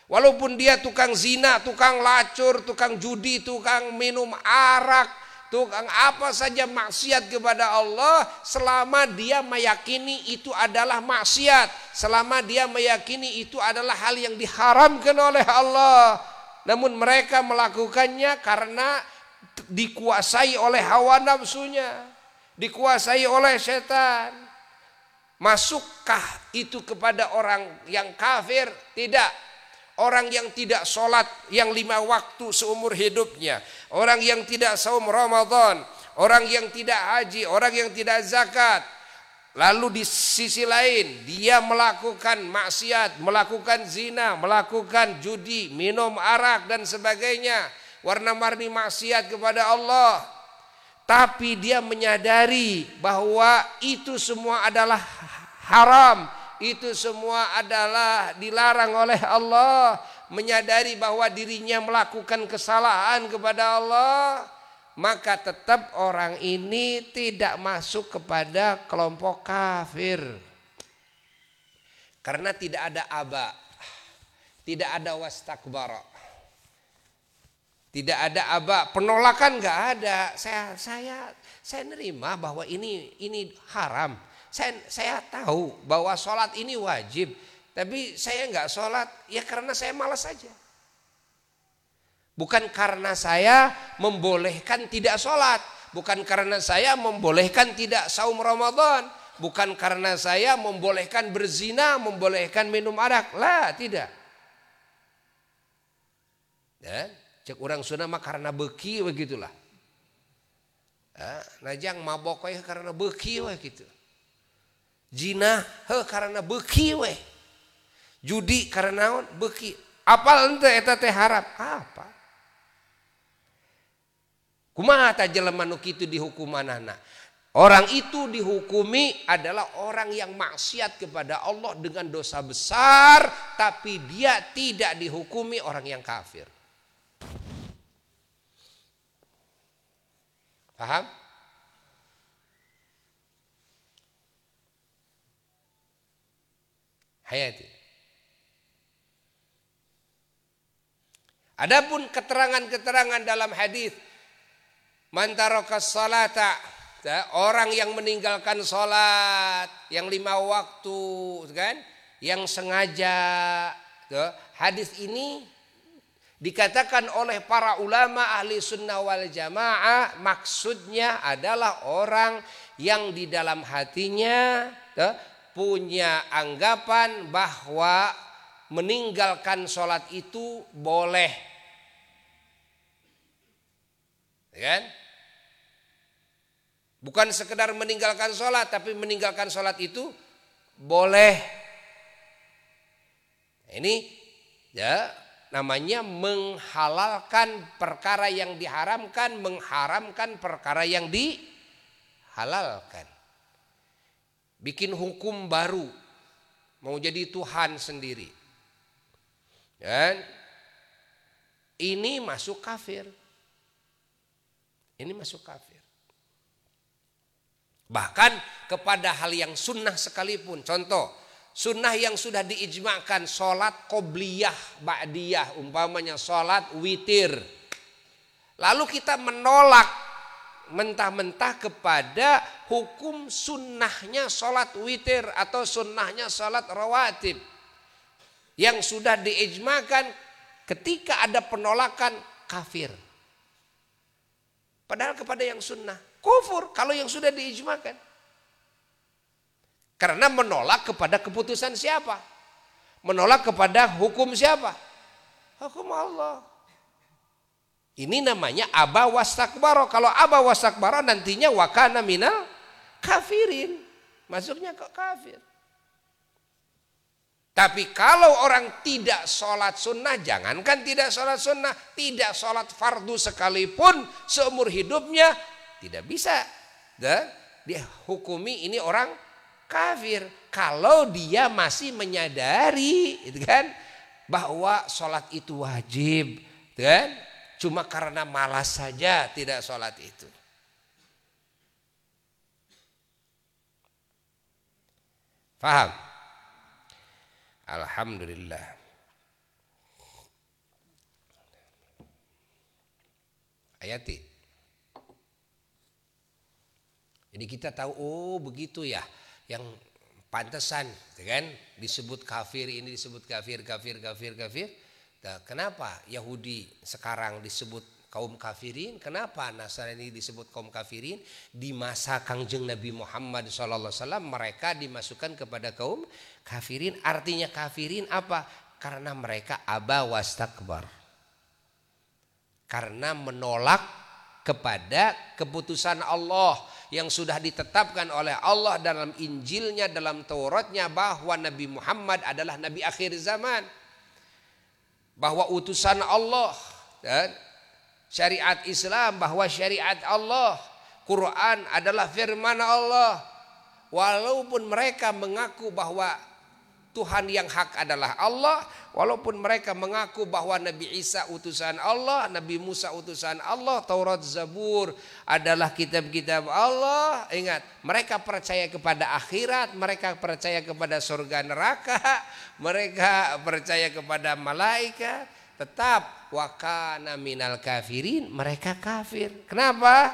Walaupun dia tukang zina tukang lacur tukang judi tukang minum arak tukang apa saja maksiat kepada Allah selama dia meyakini itu adalah maksiat, selama dia meyakini itu adalah hal yang diharamkan oleh Allah. Namun mereka melakukannya karena dikuasai oleh hawa nafsunya, dikuasai oleh setan. Masukkah itu kepada orang yang kafir? Tidak. Orang yang tidak sholat yang lima waktu seumur hidupnya. Orang yang tidak saum Ramadan. Orang yang tidak haji. Orang yang tidak zakat. Lalu di sisi lain dia melakukan maksiat, melakukan zina, melakukan judi, minum arak dan sebagainya. Warna-warni maksiat kepada Allah. Tapi dia menyadari bahwa itu semua adalah haram. Itu semua adalah dilarang oleh Allah. Menyadari bahwa dirinya melakukan kesalahan kepada Allah maka tetap orang ini tidak masuk kepada kelompok kafir. Karena tidak ada aba tidak ada wastakbara tidak ada aba penolakan nggak ada saya saya saya nerima bahwa ini ini haram saya, saya tahu bahwa sholat ini wajib. Tapi saya nggak sholat ya karena saya malas saja. Bukan karena saya membolehkan tidak sholat. Bukan karena saya membolehkan tidak saum Ramadan. Bukan karena saya membolehkan berzina, membolehkan minum arak. Lah, tidak. Ya, cek orang sunnah mah karena beki begitulah. Ya, najang mabok karena beki wah gitu. Zina he karena beki we. Judi karena naon? Beki. Apal ente eta teh harap? Apa? Kumaha ta jelema nu kitu dihukumanana? Orang itu dihukumi adalah orang yang maksiat kepada Allah dengan dosa besar tapi dia tidak dihukumi orang yang kafir. Paham? hayati. Adapun keterangan-keterangan dalam hadis mantarakas salata orang yang meninggalkan salat yang lima waktu kan yang sengaja hadis ini dikatakan oleh para ulama ahli sunnah wal jamaah maksudnya adalah orang yang di dalam hatinya punya anggapan bahwa meninggalkan sholat itu boleh. Ya kan? Bukan sekedar meninggalkan sholat, tapi meninggalkan sholat itu boleh. Ini ya namanya menghalalkan perkara yang diharamkan, mengharamkan perkara yang dihalalkan. Bikin hukum baru, mau jadi Tuhan sendiri. Dan ini masuk kafir. Ini masuk kafir. Bahkan kepada hal yang sunnah sekalipun. Contoh, sunnah yang sudah diijmakan sholat qobliyah, ba'diyah, umpamanya sholat witir. Lalu kita menolak mentah-mentah kepada hukum sunnahnya sholat witir atau sunnahnya sholat rawatib. Yang sudah diijmakan ketika ada penolakan kafir. Padahal kepada yang sunnah. Kufur kalau yang sudah diijmakan. Karena menolak kepada keputusan siapa? Menolak kepada hukum siapa? Hukum Allah. Ini namanya aba wastakbaro. Kalau aba wastakbaro nantinya wakana minal kafirin. Masuknya ke kafir. Tapi kalau orang tidak sholat sunnah, jangankan tidak sholat sunnah, tidak sholat fardu sekalipun seumur hidupnya, tidak bisa. Dan dihukumi ini orang kafir. Kalau dia masih menyadari itu kan, bahwa sholat itu wajib. Dan cuma karena malas saja tidak sholat itu. Faham? Alhamdulillah. Ayati. Jadi kita tahu oh begitu ya yang pantesan ya kan disebut kafir ini disebut kafir kafir kafir kafir. Nah, kenapa Yahudi sekarang disebut kaum kafirin. Kenapa Nasrani disebut kaum kafirin? Di masa Kangjeng Nabi Muhammad SAW mereka dimasukkan kepada kaum kafirin. Artinya kafirin apa? Karena mereka aba wastakbar. Karena menolak kepada keputusan Allah yang sudah ditetapkan oleh Allah dalam Injilnya, dalam Tauratnya bahwa Nabi Muhammad adalah Nabi akhir zaman. Bahwa utusan Allah dan syariat Islam bahwa syariat Allah Quran adalah firman Allah walaupun mereka mengaku bahwa Tuhan yang hak adalah Allah walaupun mereka mengaku bahwa Nabi Isa utusan Allah Nabi Musa utusan Allah Taurat Zabur adalah kitab-kitab Allah ingat mereka percaya kepada akhirat mereka percaya kepada surga neraka mereka percaya kepada malaikat tetap wakana minal kafirin mereka kafir. Kenapa?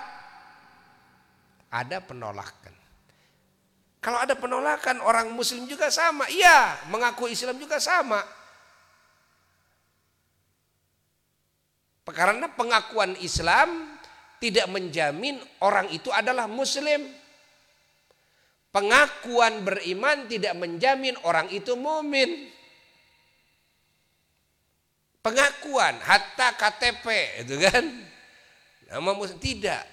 Ada penolakan. Kalau ada penolakan orang muslim juga sama. Iya, mengaku Islam juga sama. Karena pengakuan Islam tidak menjamin orang itu adalah muslim. Pengakuan beriman tidak menjamin orang itu mumin pengakuan hatta KTP itu kan nama tidak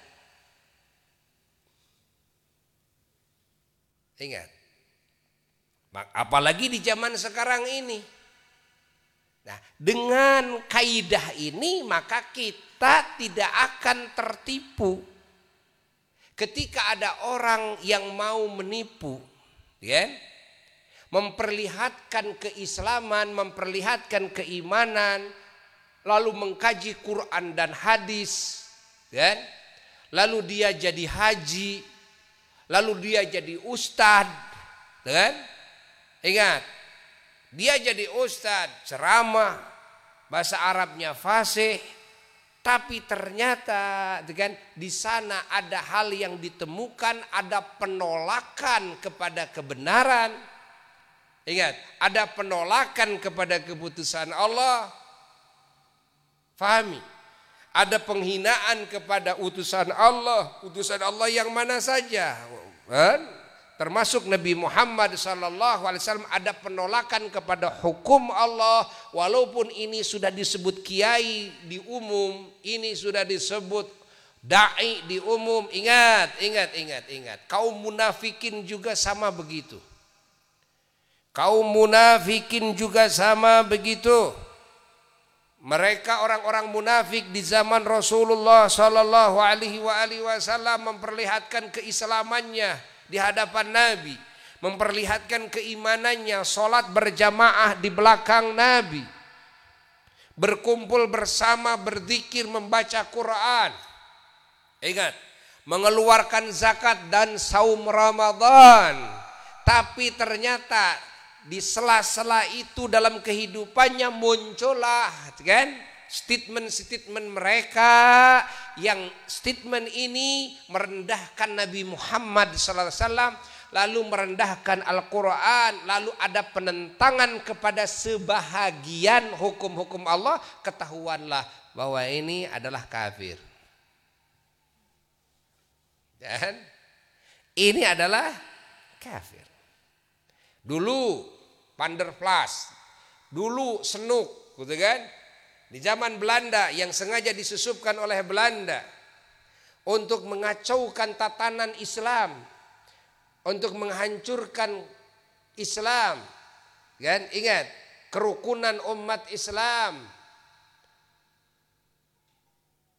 ingat apalagi di zaman sekarang ini nah dengan kaidah ini maka kita tidak akan tertipu ketika ada orang yang mau menipu ya memperlihatkan keislaman, memperlihatkan keimanan, lalu mengkaji Quran dan hadis, kan? Lalu dia jadi haji, lalu dia jadi ustad, kan? Ingat, dia jadi ustad, ceramah, bahasa Arabnya fasih, tapi ternyata kan di sana ada hal yang ditemukan, ada penolakan kepada kebenaran Ingat, ada penolakan kepada keputusan Allah. Fahami. Ada penghinaan kepada utusan Allah, utusan Allah yang mana saja. Kan? Termasuk Nabi Muhammad wasallam ada penolakan kepada hukum Allah walaupun ini sudah disebut kiai di umum, ini sudah disebut dai di umum. Ingat ingat ingat ingat. Kaum munafikin juga sama begitu. Kaum munafikin juga sama begitu mereka orang-orang munafik di zaman Rasulullah Shallallahu Alaihi Wasallam memperlihatkan keislamannya di hadapan Nabi, memperlihatkan keimanannya, sholat berjamaah di belakang Nabi, berkumpul bersama, berzikir, membaca Quran. Ingat, mengeluarkan zakat dan saum Ramadan. Tapi ternyata di sela-sela itu dalam kehidupannya muncullah kan? Statement-statement mereka yang statement ini merendahkan Nabi Muhammad SAW lalu merendahkan Al-Quran lalu ada penentangan kepada sebahagian hukum-hukum Allah ketahuanlah bahwa ini adalah kafir. Dan ini adalah kafir. Dulu Panderplas, dulu senuk, gitu kan? Di zaman Belanda yang sengaja disusupkan oleh Belanda untuk mengacaukan tatanan Islam, untuk menghancurkan Islam. Kan? Ingat, kerukunan umat Islam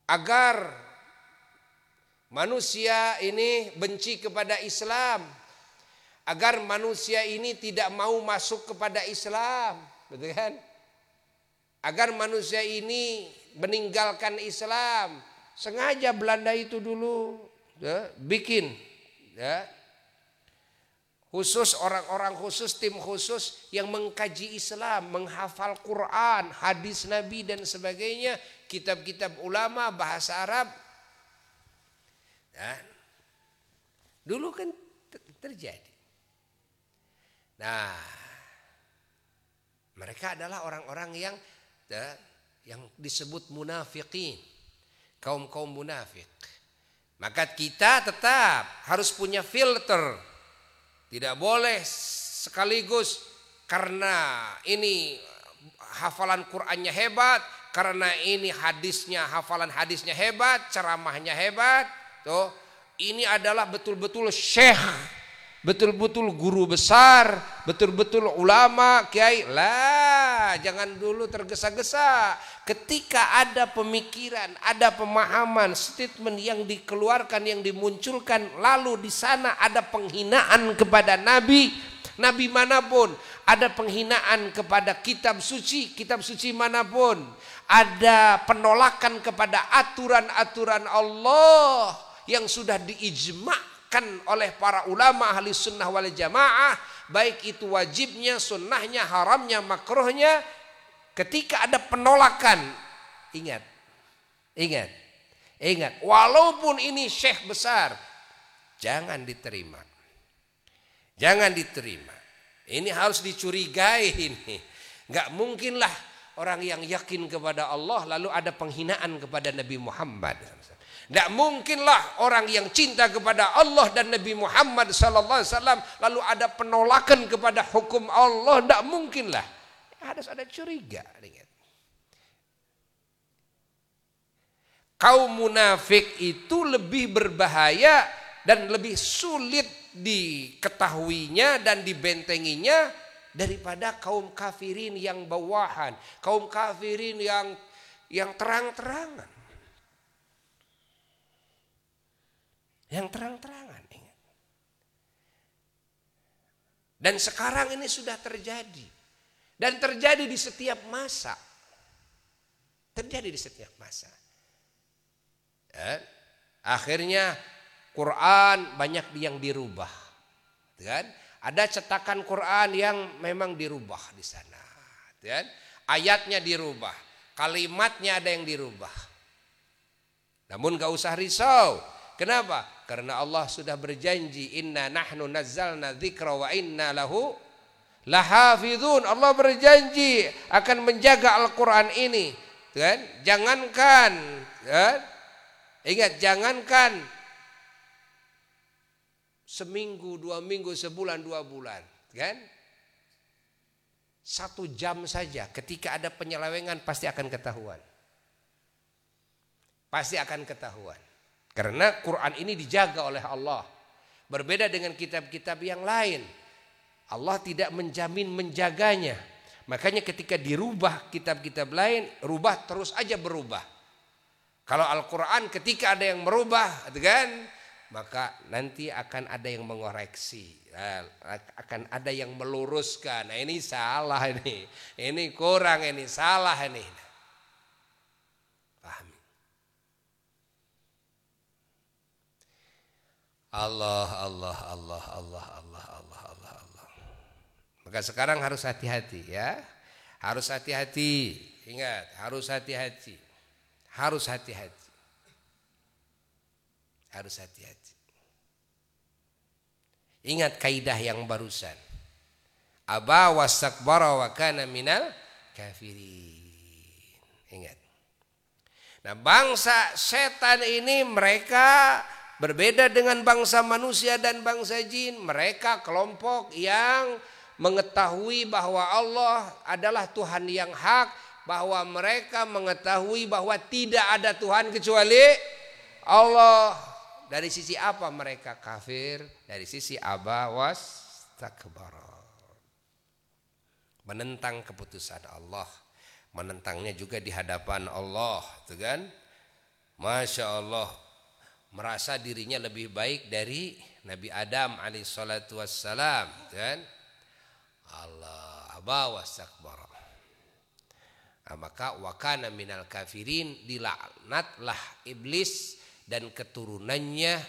agar manusia ini benci kepada Islam agar manusia ini tidak mau masuk kepada Islam, betul kan? Agar manusia ini meninggalkan Islam. Sengaja Belanda itu dulu ya, bikin ya, khusus orang-orang khusus tim khusus yang mengkaji Islam, menghafal Quran, hadis Nabi dan sebagainya, kitab-kitab ulama bahasa Arab. Ya. Dulu kan terjadi. Nah, mereka adalah orang-orang yang ya, yang disebut munafikin, kaum-kaum munafik. Maka kita tetap harus punya filter. Tidak boleh sekaligus karena ini hafalan Qur'annya hebat, karena ini hadisnya, hafalan hadisnya hebat, ceramahnya hebat. Tuh, ini adalah betul-betul syekh betul-betul guru besar, betul-betul ulama, kiai. Lah, jangan dulu tergesa-gesa. Ketika ada pemikiran, ada pemahaman, statement yang dikeluarkan, yang dimunculkan, lalu di sana ada penghinaan kepada nabi, nabi mana pun, ada penghinaan kepada kitab suci, kitab suci mana pun, ada penolakan kepada aturan-aturan Allah yang sudah diijma ditetapkan oleh para ulama ahli sunnah wal jamaah baik itu wajibnya, sunnahnya, haramnya, makruhnya ketika ada penolakan. Ingat ingat ingat. Walaupun ini syekh besar jangan diterima. Jangan diterima. Ini harus dicurigai ini. Nggak mungkinlah orang yang yakin kepada Allah lalu ada penghinaan kepada Nabi Muhammad tidak mungkinlah orang yang cinta kepada Allah dan Nabi Muhammad sallallahu alaihi wasallam lalu ada penolakan kepada hukum Allah, tidak mungkinlah. Harus ada curiga. Kaum munafik itu lebih berbahaya dan lebih sulit diketahuinya dan dibentenginya daripada kaum kafirin yang bawahan, kaum kafirin yang yang terang-terangan. Yang terang-terangan ingat. Dan sekarang ini sudah terjadi. Dan terjadi di setiap masa. Terjadi di setiap masa. Dan akhirnya Quran banyak yang dirubah. Dan ada cetakan Quran yang memang dirubah di sana. Dan ayatnya dirubah, kalimatnya ada yang dirubah. Namun gak usah risau, Kenapa? Karena Allah sudah berjanji inna nahnu nazzalna dzikra wa inna lahu lahafizun. Allah berjanji akan menjaga Al-Qur'an ini. Kan? Jangankan kan? Ingat jangankan seminggu, dua minggu, sebulan, dua bulan, kan? Satu jam saja ketika ada penyelewengan pasti akan ketahuan. Pasti akan ketahuan. Karena Quran ini dijaga oleh Allah. Berbeda dengan kitab-kitab yang lain. Allah tidak menjamin menjaganya. Makanya ketika dirubah kitab-kitab lain, rubah terus aja berubah. Kalau Al-Quran ketika ada yang merubah, gitu kan? Maka nanti akan ada yang mengoreksi. Nah, akan ada yang meluruskan. Nah, ini salah ini. Ini kurang ini, salah ini. Allah, Allah, Allah, Allah, Allah, Allah, Allah, Allah. Maka sekarang harus hati-hati ya. Harus hati-hati. Ingat, harus hati-hati. Harus hati-hati. Harus hati-hati. Ingat kaidah yang barusan. Aba wastakbara wa kana minal kafirin. Ingat. Nah, bangsa setan ini mereka berbeda dengan bangsa manusia dan bangsa jin. Mereka kelompok yang mengetahui bahwa Allah adalah Tuhan yang hak bahwa mereka mengetahui bahwa tidak ada Tuhan kecuali Allah. Dari sisi apa mereka kafir? Dari sisi abawas takbar. Menentang keputusan Allah. Menentangnya juga di hadapan Allah, tuh kan? Masya Allah, merasa dirinya lebih baik dari Nabi Adam alaihissalatu wassalam, kan? Allah abawas takbar. Nah, maka wakana minal kafirin dilaknatlah iblis dan keturunannya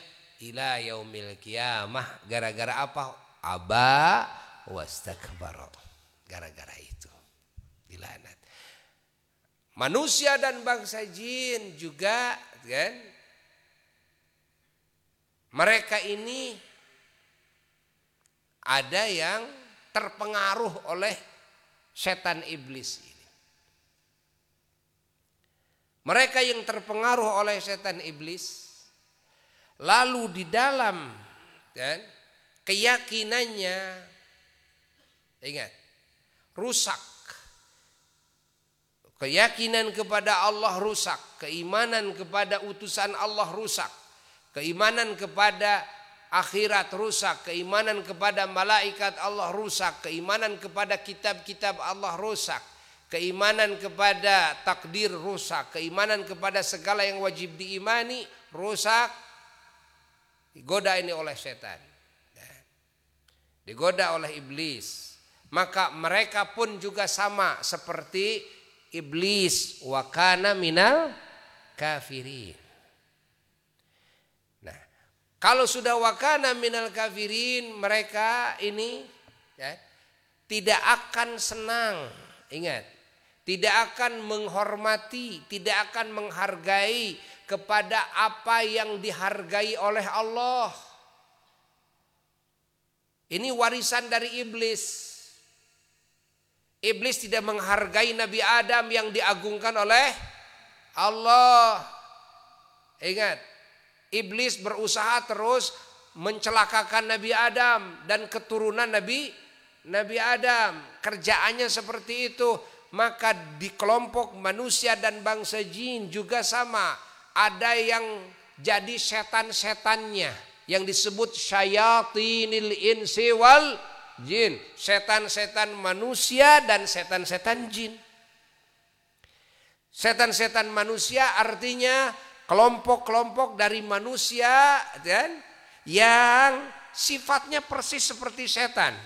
ila yaumil kiamah gara-gara apa? Aba wastakbara. Gara-gara itu dilaknat. Manusia dan bangsa jin juga kan mereka ini ada yang terpengaruh oleh setan iblis mereka yang terpengaruh oleh setan iblis lalu di dalam kan keyakinannya ingat rusak. Keyakinan kepada Allah rusak keimanan kepada utusan Allah rusak keimanan kepada akhirat rusak keimanan kepada malaikat Allah rusak keimanan kepada kitab-kitab Allah rusak keimanan kepada takdir rusak, keimanan kepada segala yang wajib diimani rusak, digoda ini oleh setan, ya. digoda oleh iblis. Maka mereka pun juga sama seperti iblis wakana minal kafirin. Kalau sudah wakana minal kafirin mereka ini ya, tidak akan senang. Ingat, tidak akan menghormati, tidak akan menghargai kepada apa yang dihargai oleh Allah. Ini warisan dari iblis. Iblis tidak menghargai Nabi Adam yang diagungkan oleh Allah. Ingat, iblis berusaha terus mencelakakan Nabi Adam dan keturunan Nabi Nabi Adam. Kerjaannya seperti itu maka di kelompok manusia dan bangsa jin juga sama. Ada yang jadi setan-setannya yang disebut syayatinil insi wal jin. Setan-setan manusia dan setan-setan jin. Setan-setan manusia artinya kelompok-kelompok dari manusia dan yang sifatnya persis seperti setan.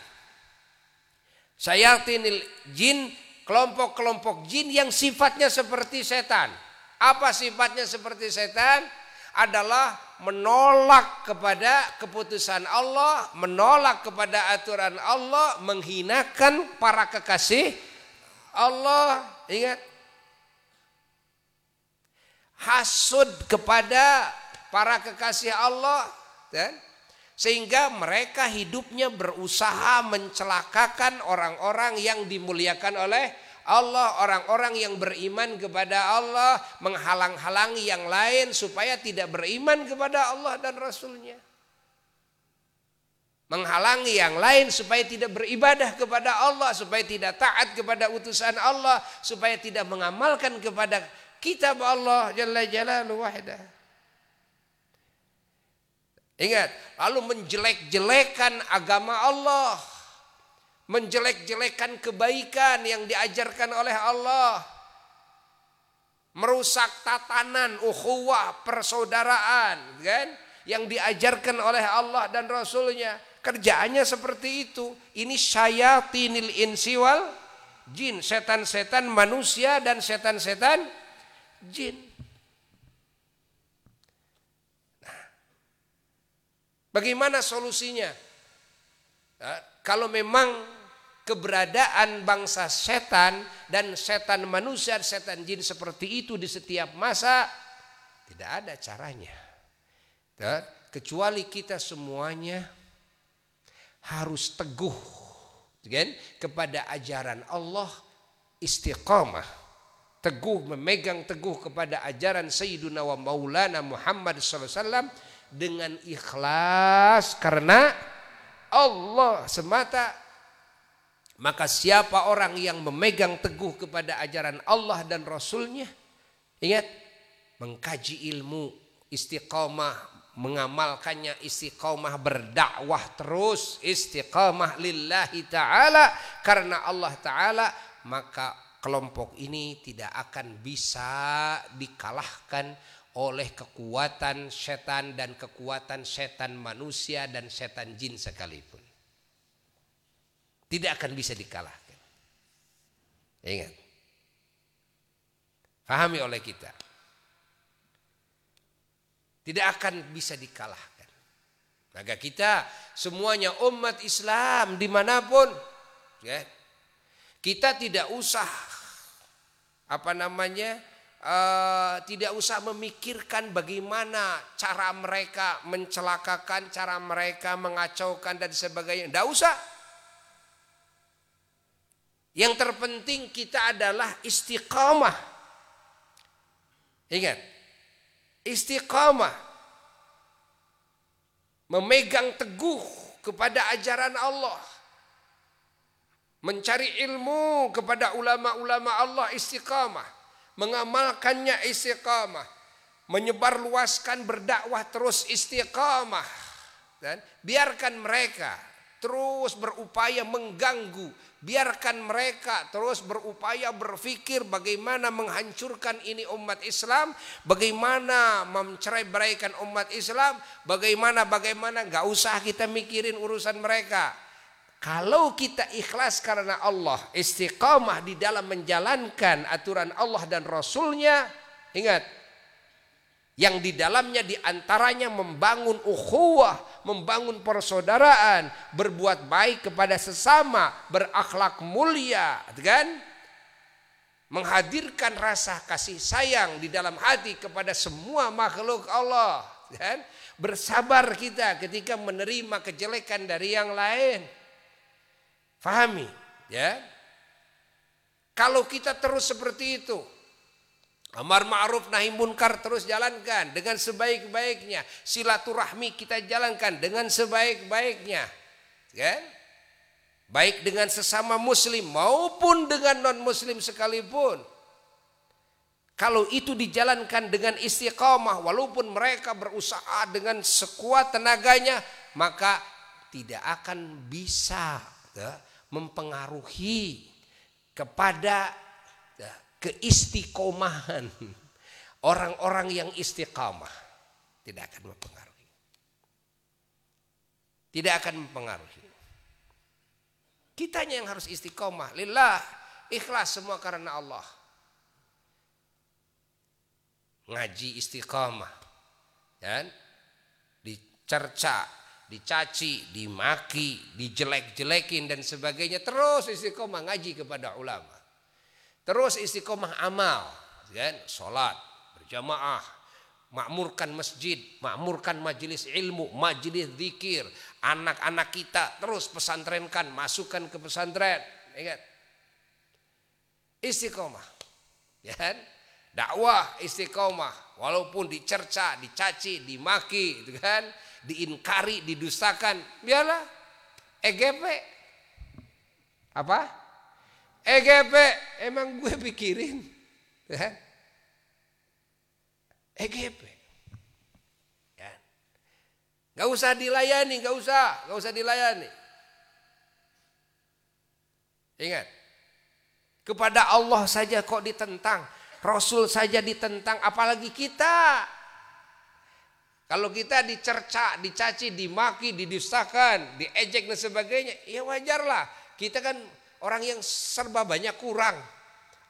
Syayatinil jin kelompok-kelompok jin yang sifatnya seperti setan. Apa sifatnya seperti setan? Adalah menolak kepada keputusan Allah, menolak kepada aturan Allah, menghinakan para kekasih Allah. Ingat, hasud kepada para kekasih Allah, dan sehingga mereka hidupnya berusaha mencelakakan orang-orang yang dimuliakan oleh Allah, orang-orang yang beriman kepada Allah, menghalang-halangi yang lain supaya tidak beriman kepada Allah dan Rasulnya. Menghalangi yang lain supaya tidak beribadah kepada Allah, supaya tidak taat kepada utusan Allah, supaya tidak mengamalkan kepada kitab Allah Jalla Jalaluhu Wahdah. Ingat, lalu menjelek-jelekan agama Allah. Menjelek-jelekan kebaikan yang diajarkan oleh Allah. Merusak tatanan ukhuwah persaudaraan, kan? Yang diajarkan oleh Allah dan Rasulnya. Kerjaannya seperti itu. Ini syayatinil insi wal jin. Setan-setan manusia dan setan-setan jin. Bagaimana solusinya? Nah, kalau memang keberadaan bangsa setan dan setan manusia, setan jin seperti itu di setiap masa, tidak ada caranya. Nah, kecuali kita semuanya harus teguh kan, kepada ajaran Allah istiqamah teguh memegang teguh kepada ajaran Sayyiduna wa Maulana Muhammad wasallam dengan ikhlas karena Allah semata. Maka siapa orang yang memegang teguh kepada ajaran Allah dan Rasulnya ingat mengkaji ilmu istiqamah mengamalkannya istiqamah berdakwah terus istiqamah lillahi ta'ala karena Allah ta'ala maka kelompok ini tidak akan bisa dikalahkan oleh kekuatan setan dan kekuatan setan manusia dan setan jin sekalipun. Tidak akan bisa dikalahkan. Ingat. Pahami oleh kita. Tidak akan bisa dikalahkan. Maka kita semuanya umat Islam di mana pun. Ya, kita tidak usah apa namanya uh, tidak usah memikirkan bagaimana cara mereka mencelakakan, cara mereka mengacaukan dan sebagainya. Tidak usah. Yang terpenting kita adalah istiqamah. Ingat, istiqamah. Memegang teguh kepada ajaran Allah. Mencari ilmu kepada ulama-ulama Allah istiqamah mengamalkannya istiqamah, menyebarluaskan berdakwah terus istiqamah. Dan biarkan mereka terus berupaya mengganggu, biarkan mereka terus berupaya berpikir bagaimana menghancurkan ini umat Islam, bagaimana mencerai beraikan umat Islam, bagaimana bagaimana nggak usah kita mikirin urusan mereka. Kalau kita ikhlas karena Allah, istiqamah di dalam menjalankan aturan Allah dan Rasulnya, ingat, yang di dalamnya di antaranya membangun ukhuwah, membangun persaudaraan, berbuat baik kepada sesama, berakhlak mulia, kan? Menghadirkan rasa kasih sayang di dalam hati kepada semua makhluk Allah, kan? Bersabar kita ketika menerima kejelekan dari yang lain. Fahami, ya. Kalau kita terus seperti itu, amar ma'ruf nahi munkar terus jalankan dengan sebaik-baiknya, silaturahmi kita jalankan dengan sebaik-baiknya. Ya. Baik dengan sesama muslim maupun dengan non muslim sekalipun. Kalau itu dijalankan dengan istiqamah walaupun mereka berusaha dengan sekuat tenaganya maka tidak akan bisa ya, mempengaruhi kepada ya, keistiqomahan orang-orang yang istiqamah. Tidak akan mempengaruhi. Tidak akan mempengaruhi. Kitanya yang harus istiqomah. Lillah ikhlas semua karena Allah. Ngaji istiqomah. Dan dicerca dicaci, dimaki, dijelek-jelekin dan sebagainya. Terus istiqomah ngaji kepada ulama. Terus istiqomah amal, kan? Salat berjamaah, makmurkan masjid, makmurkan majelis ilmu, majelis zikir, anak-anak kita terus pesantrenkan, masukkan ke pesantren, ingat. Istiqomah. Ya kan? Dakwah istiqomah, walaupun dicerca, dicaci, dimaki, gitu kan? Diinkari, didustakan, biarlah EGP. Apa? EGP, emang gue pikirin. Ya. EGP. Ya. Gak usah dilayani, gak usah, gak usah dilayani. Ingat, kepada Allah saja kok ditentang, Rasul saja ditentang, apalagi kita. Kalau kita dicerca, dicaci, dimaki, didustakan, diejek dan sebagainya, ya wajarlah. Kita kan orang yang serba banyak kurang.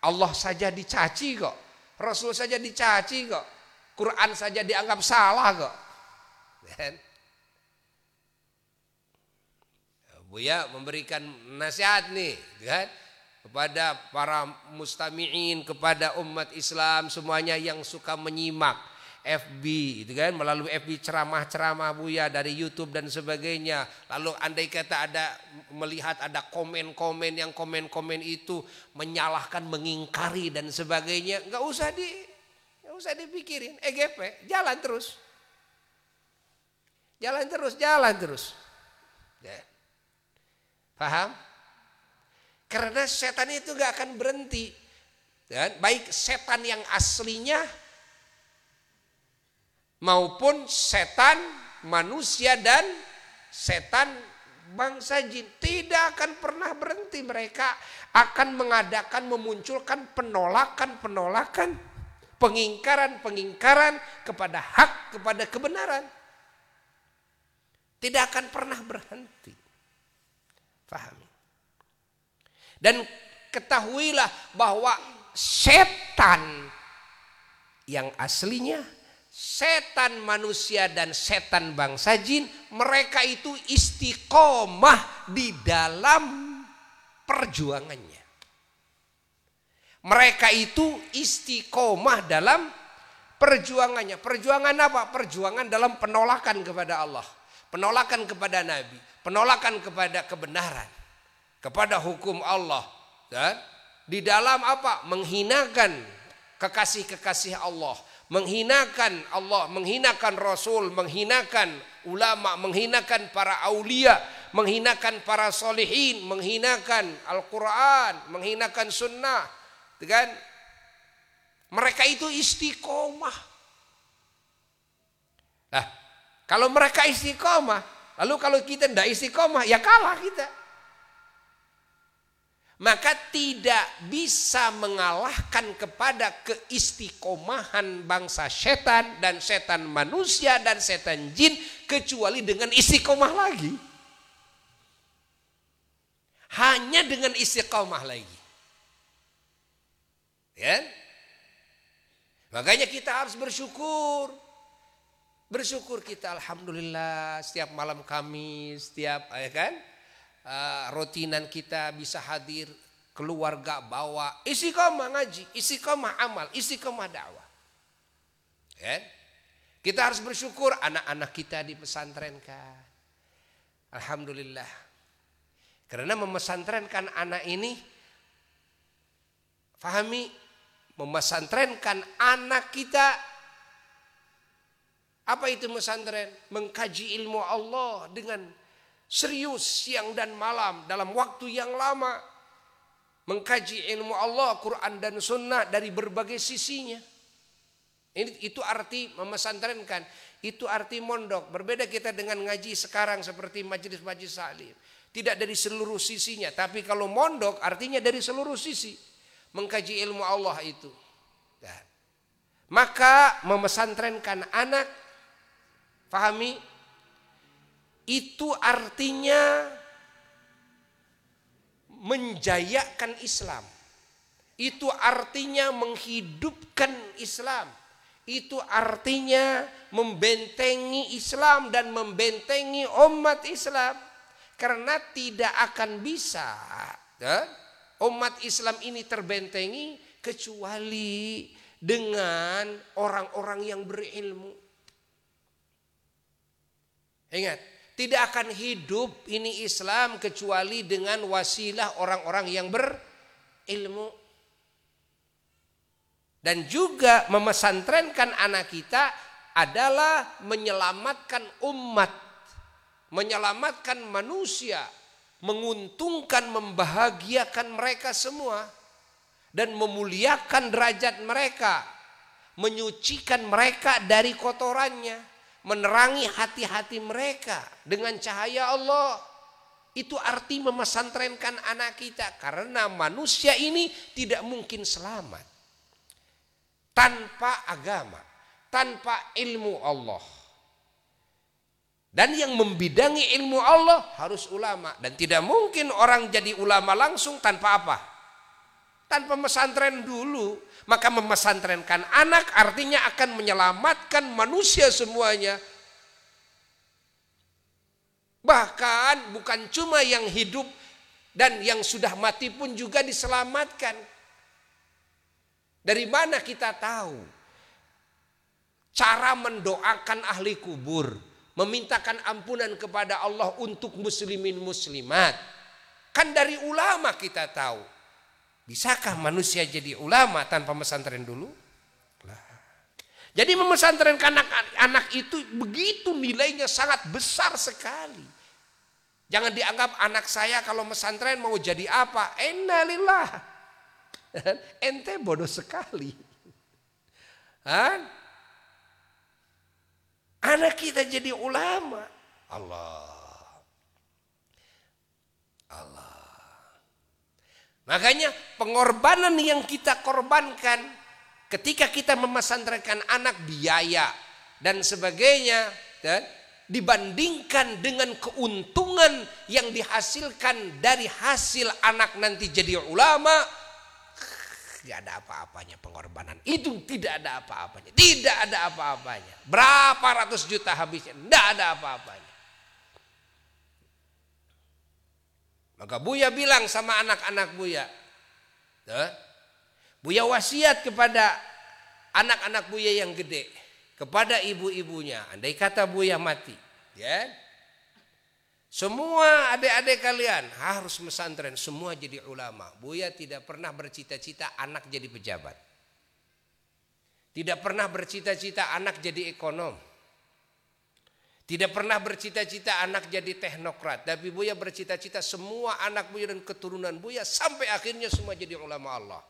Allah saja dicaci kok. Rasul saja dicaci kok. Quran saja dianggap salah kok. Dan Buya memberikan nasihat nih, kan? Kepada para mustami'in, kepada umat Islam semuanya yang suka menyimak FB itu kan melalui FB ceramah-ceramah Buya dari YouTube dan sebagainya. Lalu andai kata ada melihat ada komen-komen yang komen-komen itu menyalahkan, mengingkari dan sebagainya, nggak usah di nggak usah dipikirin. EGP jalan terus. Jalan terus, jalan terus. Ya. Paham? Karena setan itu nggak akan berhenti. Dan baik setan yang aslinya maupun setan manusia dan setan bangsa jin. Tidak akan pernah berhenti. Mereka akan mengadakan memunculkan penolakan-penolakan pengingkaran-pengingkaran kepada hak kepada kebenaran. Tidak akan pernah berhenti. Pahami dan ketahuilah bahwa setan yang aslinya setan manusia dan setan bangsa jin mereka itu istiqomah di dalam perjuangannya. Mereka itu istiqomah dalam perjuangannya. Perjuangan apa? Perjuangan dalam penolakan kepada Allah penolakan kepada nabi penolakan kepada kebenaran kepada hukum Allah dan di dalam apa? Menghinakan kekasih-kekasih Allah menghinakan Allah, menghinakan Rasul, menghinakan ulama, menghinakan para aulia, menghinakan para solehin, menghinakan Al-Quran, menghinakan sunnah. Kan? Mereka itu istiqomah. Nah, kalau mereka istiqomah, lalu kalau kita tidak istiqomah, ya kalah kita maka tidak bisa mengalahkan kepada keistiqomahan bangsa setan dan setan manusia dan setan jin kecuali dengan istiqomah lagi. Hanya dengan istiqomah lagi. Ya? Makanya kita harus bersyukur. Bersyukur kita alhamdulillah setiap malam kami, setiap ya kan? Uh, rotinan kita bisa hadir keluarga bawa istiqomah ngaji, istiqomah amal, istiqomah dakwah. Ya? Kita harus bersyukur anak-anak kita dipesantrenkan. Alhamdulillah. Karena memesantrenkan anak ini fahami memesantrenkan anak kita apa itu mesantren? Mengkaji ilmu Allah dengan serius siang dan malam dalam waktu yang lama mengkaji ilmu Allah, Quran dan Sunnah dari berbagai sisinya. Ini itu arti memesantrenkan, itu arti mondok. Berbeda kita dengan ngaji sekarang seperti majelis-majelis salim. Tidak dari seluruh sisinya, tapi kalau mondok artinya dari seluruh sisi. Mengkaji ilmu Allah itu. Dan maka memesantrenkan anak, pahami itu artinya menjayakan Islam. Itu artinya menghidupkan Islam. Itu artinya membentengi Islam dan membentengi umat Islam. Karena tidak akan bisa ya, umat Islam ini terbentengi kecuali dengan orang-orang yang berilmu. Ingat, tidak akan hidup ini Islam kecuali dengan wasilah orang-orang yang berilmu. Dan juga memesantrenkan anak kita adalah menyelamatkan umat, menyelamatkan manusia, menguntungkan, membahagiakan mereka semua dan memuliakan derajat mereka, menyucikan mereka dari kotorannya menerangi hati-hati mereka dengan cahaya Allah. Itu arti memesantrenkan anak kita karena manusia ini tidak mungkin selamat tanpa agama, tanpa ilmu Allah. Dan yang membidangi ilmu Allah harus ulama dan tidak mungkin orang jadi ulama langsung tanpa apa? Tanpa mesantren dulu. Maka memesantrenkan anak artinya akan menyelamatkan manusia semuanya Bahkan bukan cuma yang hidup dan yang sudah mati pun juga diselamatkan. Dari mana kita tahu? Cara mendoakan ahli kubur, memintakan ampunan kepada Allah untuk muslimin muslimat. Kan dari ulama kita tahu. Bisakah manusia jadi ulama tanpa pesantren dulu? Jadi memesantrenkan anak-anak itu begitu nilainya sangat besar sekali. Jangan dianggap anak saya kalau mesantren mau jadi apa? Innalillah. Ente bodoh sekali. Hah? Anak kita jadi ulama. Allah. Makanya pengorbanan yang kita korbankan ketika kita memasantrenkan anak biaya dan sebagainya dan dibandingkan dengan keuntungan yang dihasilkan dari hasil anak nanti jadi ulama tidak ada apa-apanya pengorbanan. Itu tidak ada apa-apanya. Tidak ada apa-apanya. Berapa ratus juta habisnya? Tidak ada apa-apanya maka Buya bilang sama anak-anak Buya Buya wasiat kepada anak-anak Buya yang gede, kepada ibu-ibunya. Andai kata Buya mati, ya. Semua adik-adik kalian harus mesantren, semua jadi ulama. Buya tidak pernah bercita-cita anak jadi pejabat. Tidak pernah bercita-cita anak jadi ekonom. Tidak pernah bercita-cita anak jadi teknokrat. Tapi Buya bercita-cita semua anak Buya dan keturunan Buya sampai akhirnya semua jadi ulama Allah.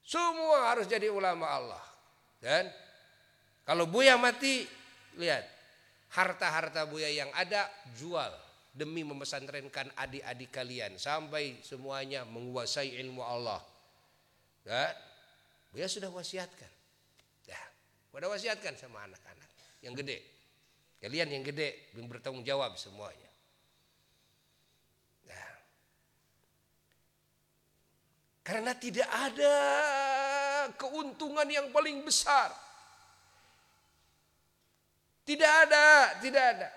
Semua harus jadi ulama Allah. Dan kalau Buya mati, lihat harta-harta Buya yang ada jual demi memesantrenkan adik-adik kalian sampai semuanya menguasai ilmu Allah. Dan Buya sudah wasiatkan. Ya, sudah wasiatkan sama anak-anak yang gede. Kalian yang gede yang bertanggung jawab semuanya. Karena tidak ada keuntungan yang paling besar. Tidak ada, tidak ada.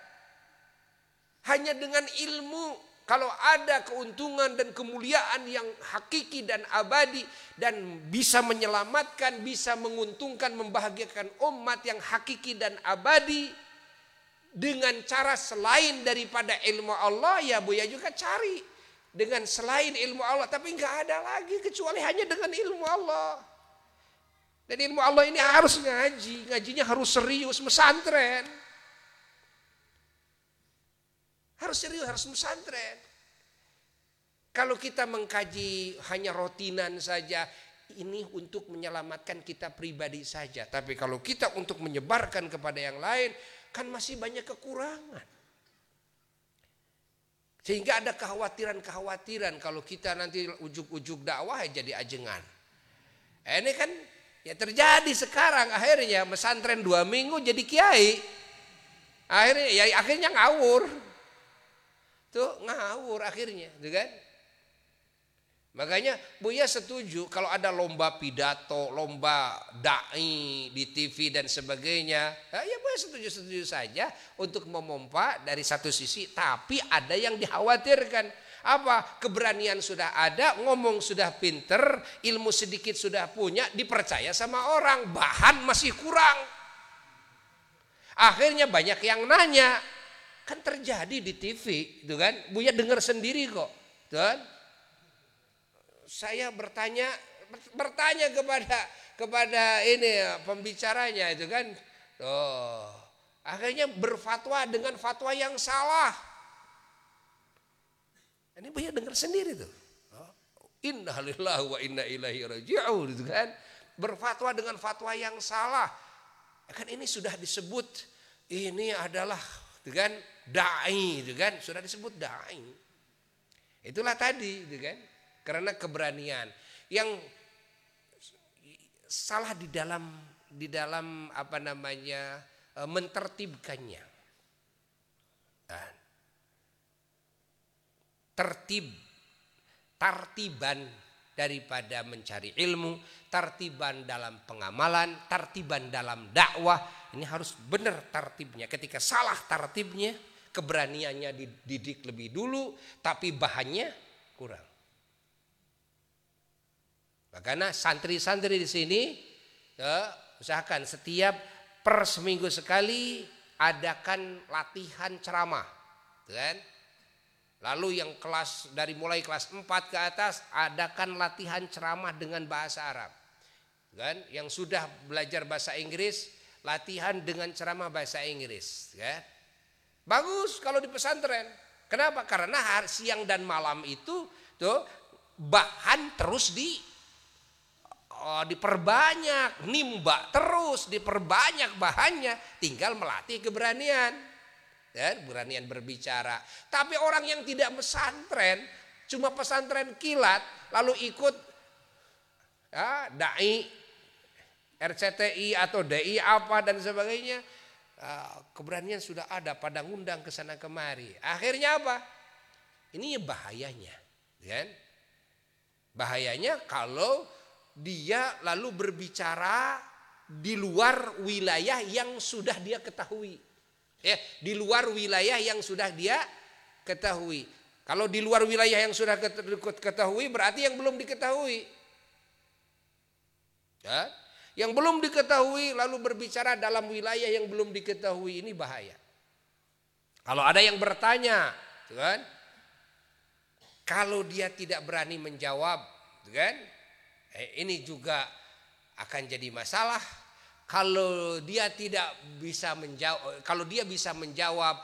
Hanya dengan ilmu kalau ada keuntungan dan kemuliaan yang hakiki dan abadi dan bisa menyelamatkan, bisa menguntungkan, membahagiakan umat yang hakiki dan abadi dengan cara selain daripada ilmu Allah ya Buya juga cari. Dengan selain ilmu Allah tapi nggak ada lagi kecuali hanya dengan ilmu Allah. Dan ilmu Allah ini harus ngaji ngajinya harus serius mesantren harus serius harus mesantren kalau kita mengkaji hanya rotinan saja ini untuk menyelamatkan kita pribadi saja tapi kalau kita untuk menyebarkan kepada yang lain kan masih banyak kekurangan sehingga ada kekhawatiran-kekhawatiran kalau kita nanti ujuk-ujuk dakwah ya jadi ajengan. Eh, ini kan ya terjadi sekarang akhirnya mesantren dua minggu jadi kiai. Akhirnya ya akhirnya ngawur. Tuh ngawur akhirnya, gitu kan? Makanya Buya setuju kalau ada lomba pidato, lomba dai di TV dan sebagainya. Ya Buya setuju-setuju saja untuk memompa dari satu sisi. Tapi ada yang dikhawatirkan. Apa? Keberanian sudah ada, ngomong sudah pinter, ilmu sedikit sudah punya, dipercaya sama orang. Bahan masih kurang. Akhirnya banyak yang nanya. Kan terjadi di TV, gitu kan? Buya dengar sendiri kok. Kan? saya bertanya bertanya kepada kepada ini pembicaranya itu kan. Oh, akhirnya berfatwa dengan fatwa yang salah. Ini banyak dengar sendiri tuh. Inna lillahi wa inna ilaihi raji'un itu kan. Berfatwa dengan fatwa yang salah. kan ini sudah disebut ini adalah dengan dai, kan sudah disebut dai. Itulah tadi, kan karena keberanian yang salah di dalam di dalam apa namanya e, mentertibkannya. Nah, tertib, tartiban daripada mencari ilmu, tartiban dalam pengamalan, tartiban dalam dakwah. Ini harus benar tartibnya. Ketika salah tartibnya, keberaniannya dididik lebih dulu, tapi bahannya kurang. Makanya santri-santri di sini ya, usahakan setiap per seminggu sekali adakan latihan ceramah, kan? Lalu yang kelas dari mulai kelas 4 ke atas adakan latihan ceramah dengan bahasa Arab. Kan? Yang sudah belajar bahasa Inggris, latihan dengan ceramah bahasa Inggris, kan? Bagus kalau di pesantren. Kenapa? Karena hari siang dan malam itu tuh bahan terus di oh, diperbanyak, nimba terus diperbanyak bahannya, tinggal melatih keberanian ya, beranian berbicara. Tapi orang yang tidak pesantren, cuma pesantren kilat, lalu ikut ya, dai, RCTI atau DI apa dan sebagainya, keberanian sudah ada pada ngundang ke sana kemari. Akhirnya apa? Ini bahayanya, kan? Bahayanya kalau dia lalu berbicara di luar wilayah yang sudah dia ketahui ya di luar wilayah yang sudah dia ketahui. Kalau di luar wilayah yang sudah ketahui berarti yang belum diketahui. Ya, yang belum diketahui lalu berbicara dalam wilayah yang belum diketahui ini bahaya. Kalau ada yang bertanya, kan? Kalau dia tidak berani menjawab, kan? Eh, ini juga akan jadi masalah kalau dia tidak bisa menjawab kalau dia bisa menjawab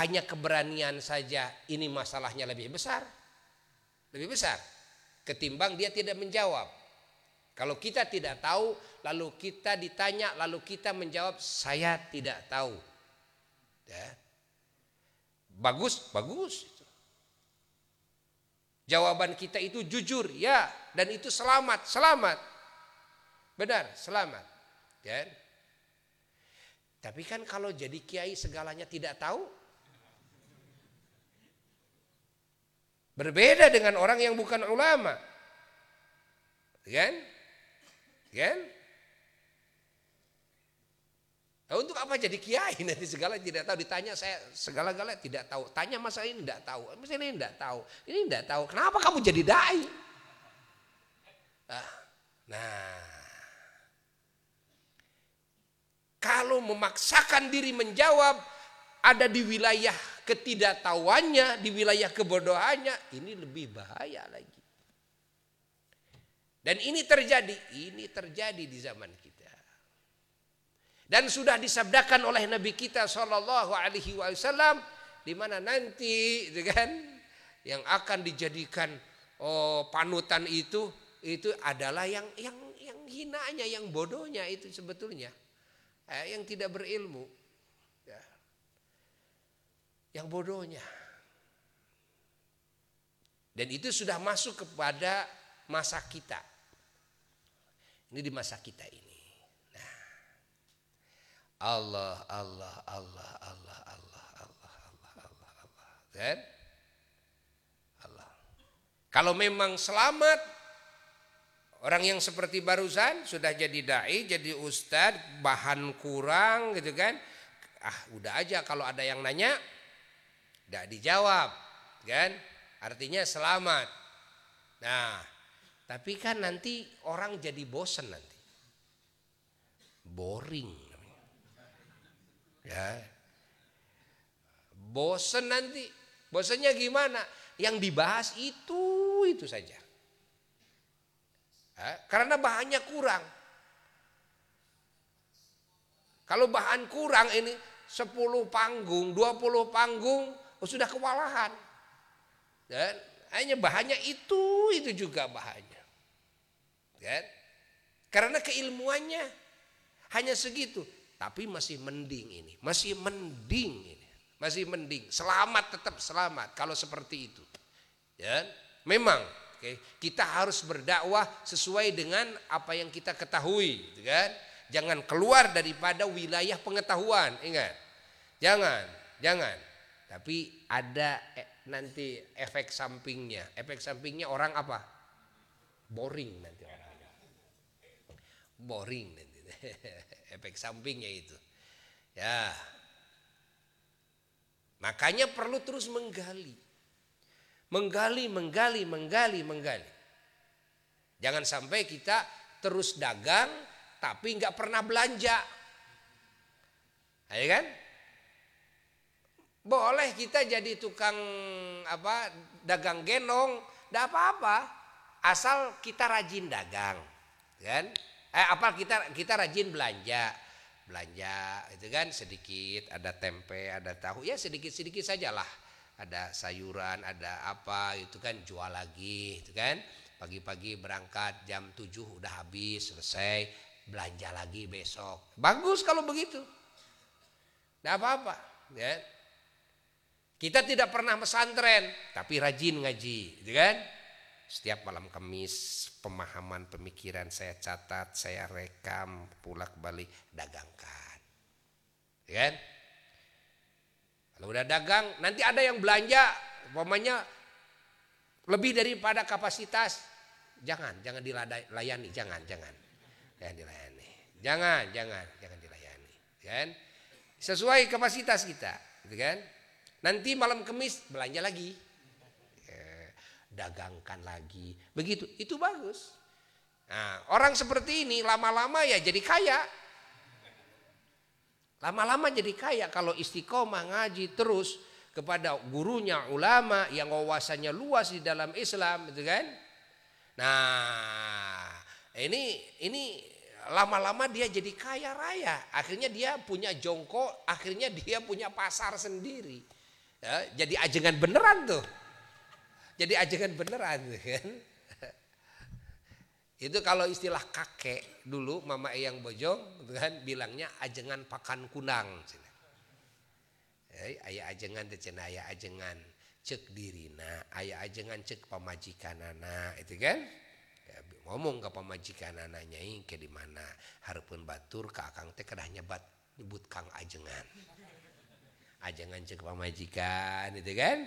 hanya keberanian saja ini masalahnya lebih besar lebih besar ketimbang dia tidak menjawab kalau kita tidak tahu lalu kita ditanya lalu kita menjawab saya tidak tahu ya. bagus bagus jawaban kita itu jujur ya dan itu selamat selamat benar selamat Kan? Tapi kan kalau jadi kiai segalanya tidak tahu. Berbeda dengan orang yang bukan ulama. Kan? Kan? Nah, untuk apa jadi kiai? Nanti segala tidak tahu. Ditanya saya segala-gala tidak tahu. Tanya masa ini tidak tahu. Masa ini tidak tahu? Ini tidak tahu. Kenapa kamu jadi dai? Ah, nah. Kalau memaksakan diri menjawab ada di wilayah ketidaktahuannya, di wilayah kebodohannya, ini lebih bahaya lagi. Dan ini terjadi, ini terjadi di zaman kita. Dan sudah disabdakan oleh Nabi kita Shallallahu Alaihi Wasallam, di mana nanti, gitu kan, yang akan dijadikan oh, panutan itu, itu adalah yang yang yang hinanya, yang bodohnya itu sebetulnya eh, yang tidak berilmu, ya. yang bodohnya. Dan itu sudah masuk kepada masa kita. Ini di masa kita ini. Allah, Allah, Allah, Allah, Allah, Allah, Allah, Allah, Allah. Dan Allah. Kalau memang selamat Orang yang seperti barusan sudah jadi dai, jadi ustad, bahan kurang gitu kan. Ah, udah aja kalau ada yang nanya tidak dijawab, kan? Artinya selamat. Nah, tapi kan nanti orang jadi bosen nanti. Boring Ya. Bosen nanti. Bosennya gimana? Yang dibahas itu itu saja. Karena bahannya kurang. Kalau bahan kurang ini 10 panggung, 20 panggung oh sudah kewalahan. Dan hanya bahannya itu itu juga bahannya. Kan? Karena keilmuannya hanya segitu. Tapi masih mending ini, masih mending ini, masih mending. Selamat tetap selamat kalau seperti itu. Ya, memang okay, kita harus berdakwah sesuai dengan apa yang kita ketahui, gitu kan? Jangan keluar daripada wilayah pengetahuan, ingat. Jangan, jangan. Tapi ada e, nanti efek sampingnya. Efek sampingnya orang apa? Boring nanti orangnya. Boring nanti. efek sampingnya itu. Ya. Makanya perlu terus menggali. Menggali, menggali, menggali, menggali. Jangan sampai kita terus dagang tapi nggak pernah belanja. Ya kan? Boleh kita jadi tukang apa dagang genong, tidak apa-apa. Asal kita rajin dagang, kan? Eh apa kita kita rajin belanja. Belanja itu kan sedikit ada tempe ada tahu. Ya sedikit sedikit sajalah. Ada sayuran ada apa itu kan jual lagi itu kan. Pagi-pagi berangkat jam 7 udah habis selesai. Belanja lagi besok. Bagus kalau begitu. Tidak apa-apa ya. Kita tidak pernah pesantren tapi rajin ngaji gitu kan setiap malam Kamis pemahaman pemikiran saya catat, saya rekam, pulak balik, dagangkan. Ya kan? Kalau udah dagang, nanti ada yang belanja, umpamanya lebih daripada kapasitas, jangan, jangan dilayani, jangan, jangan, jangan dilayani, jangan, jangan, jangan dilayani, kan? Sesuai kapasitas kita, gitu kan? Nanti malam kemis belanja lagi, dagangkan lagi. Begitu, itu bagus. Nah, orang seperti ini lama-lama ya jadi kaya. Lama-lama jadi kaya kalau istiqomah ngaji terus kepada gurunya ulama yang wawasannya luas di dalam Islam, gitu kan? Nah, ini ini lama-lama dia jadi kaya raya. Akhirnya dia punya jongkok, akhirnya dia punya pasar sendiri. Ya, jadi ajengan beneran tuh. Jadi ajengan beneran kan. Itu kalau istilah kakek dulu Mama Eyang Bojong gitu kan bilangnya ajengan pakan kunang. ayah ajengan cina ayah ajengan cek dirina, ayah ajengan cek pamajikan anak itu kan. Ya, ngomong ke pamajikan anaknya ke di mana harapun batur ke akang teh kedah nyebat nyebut kang ajengan. Ajengan cek pamajikan itu kan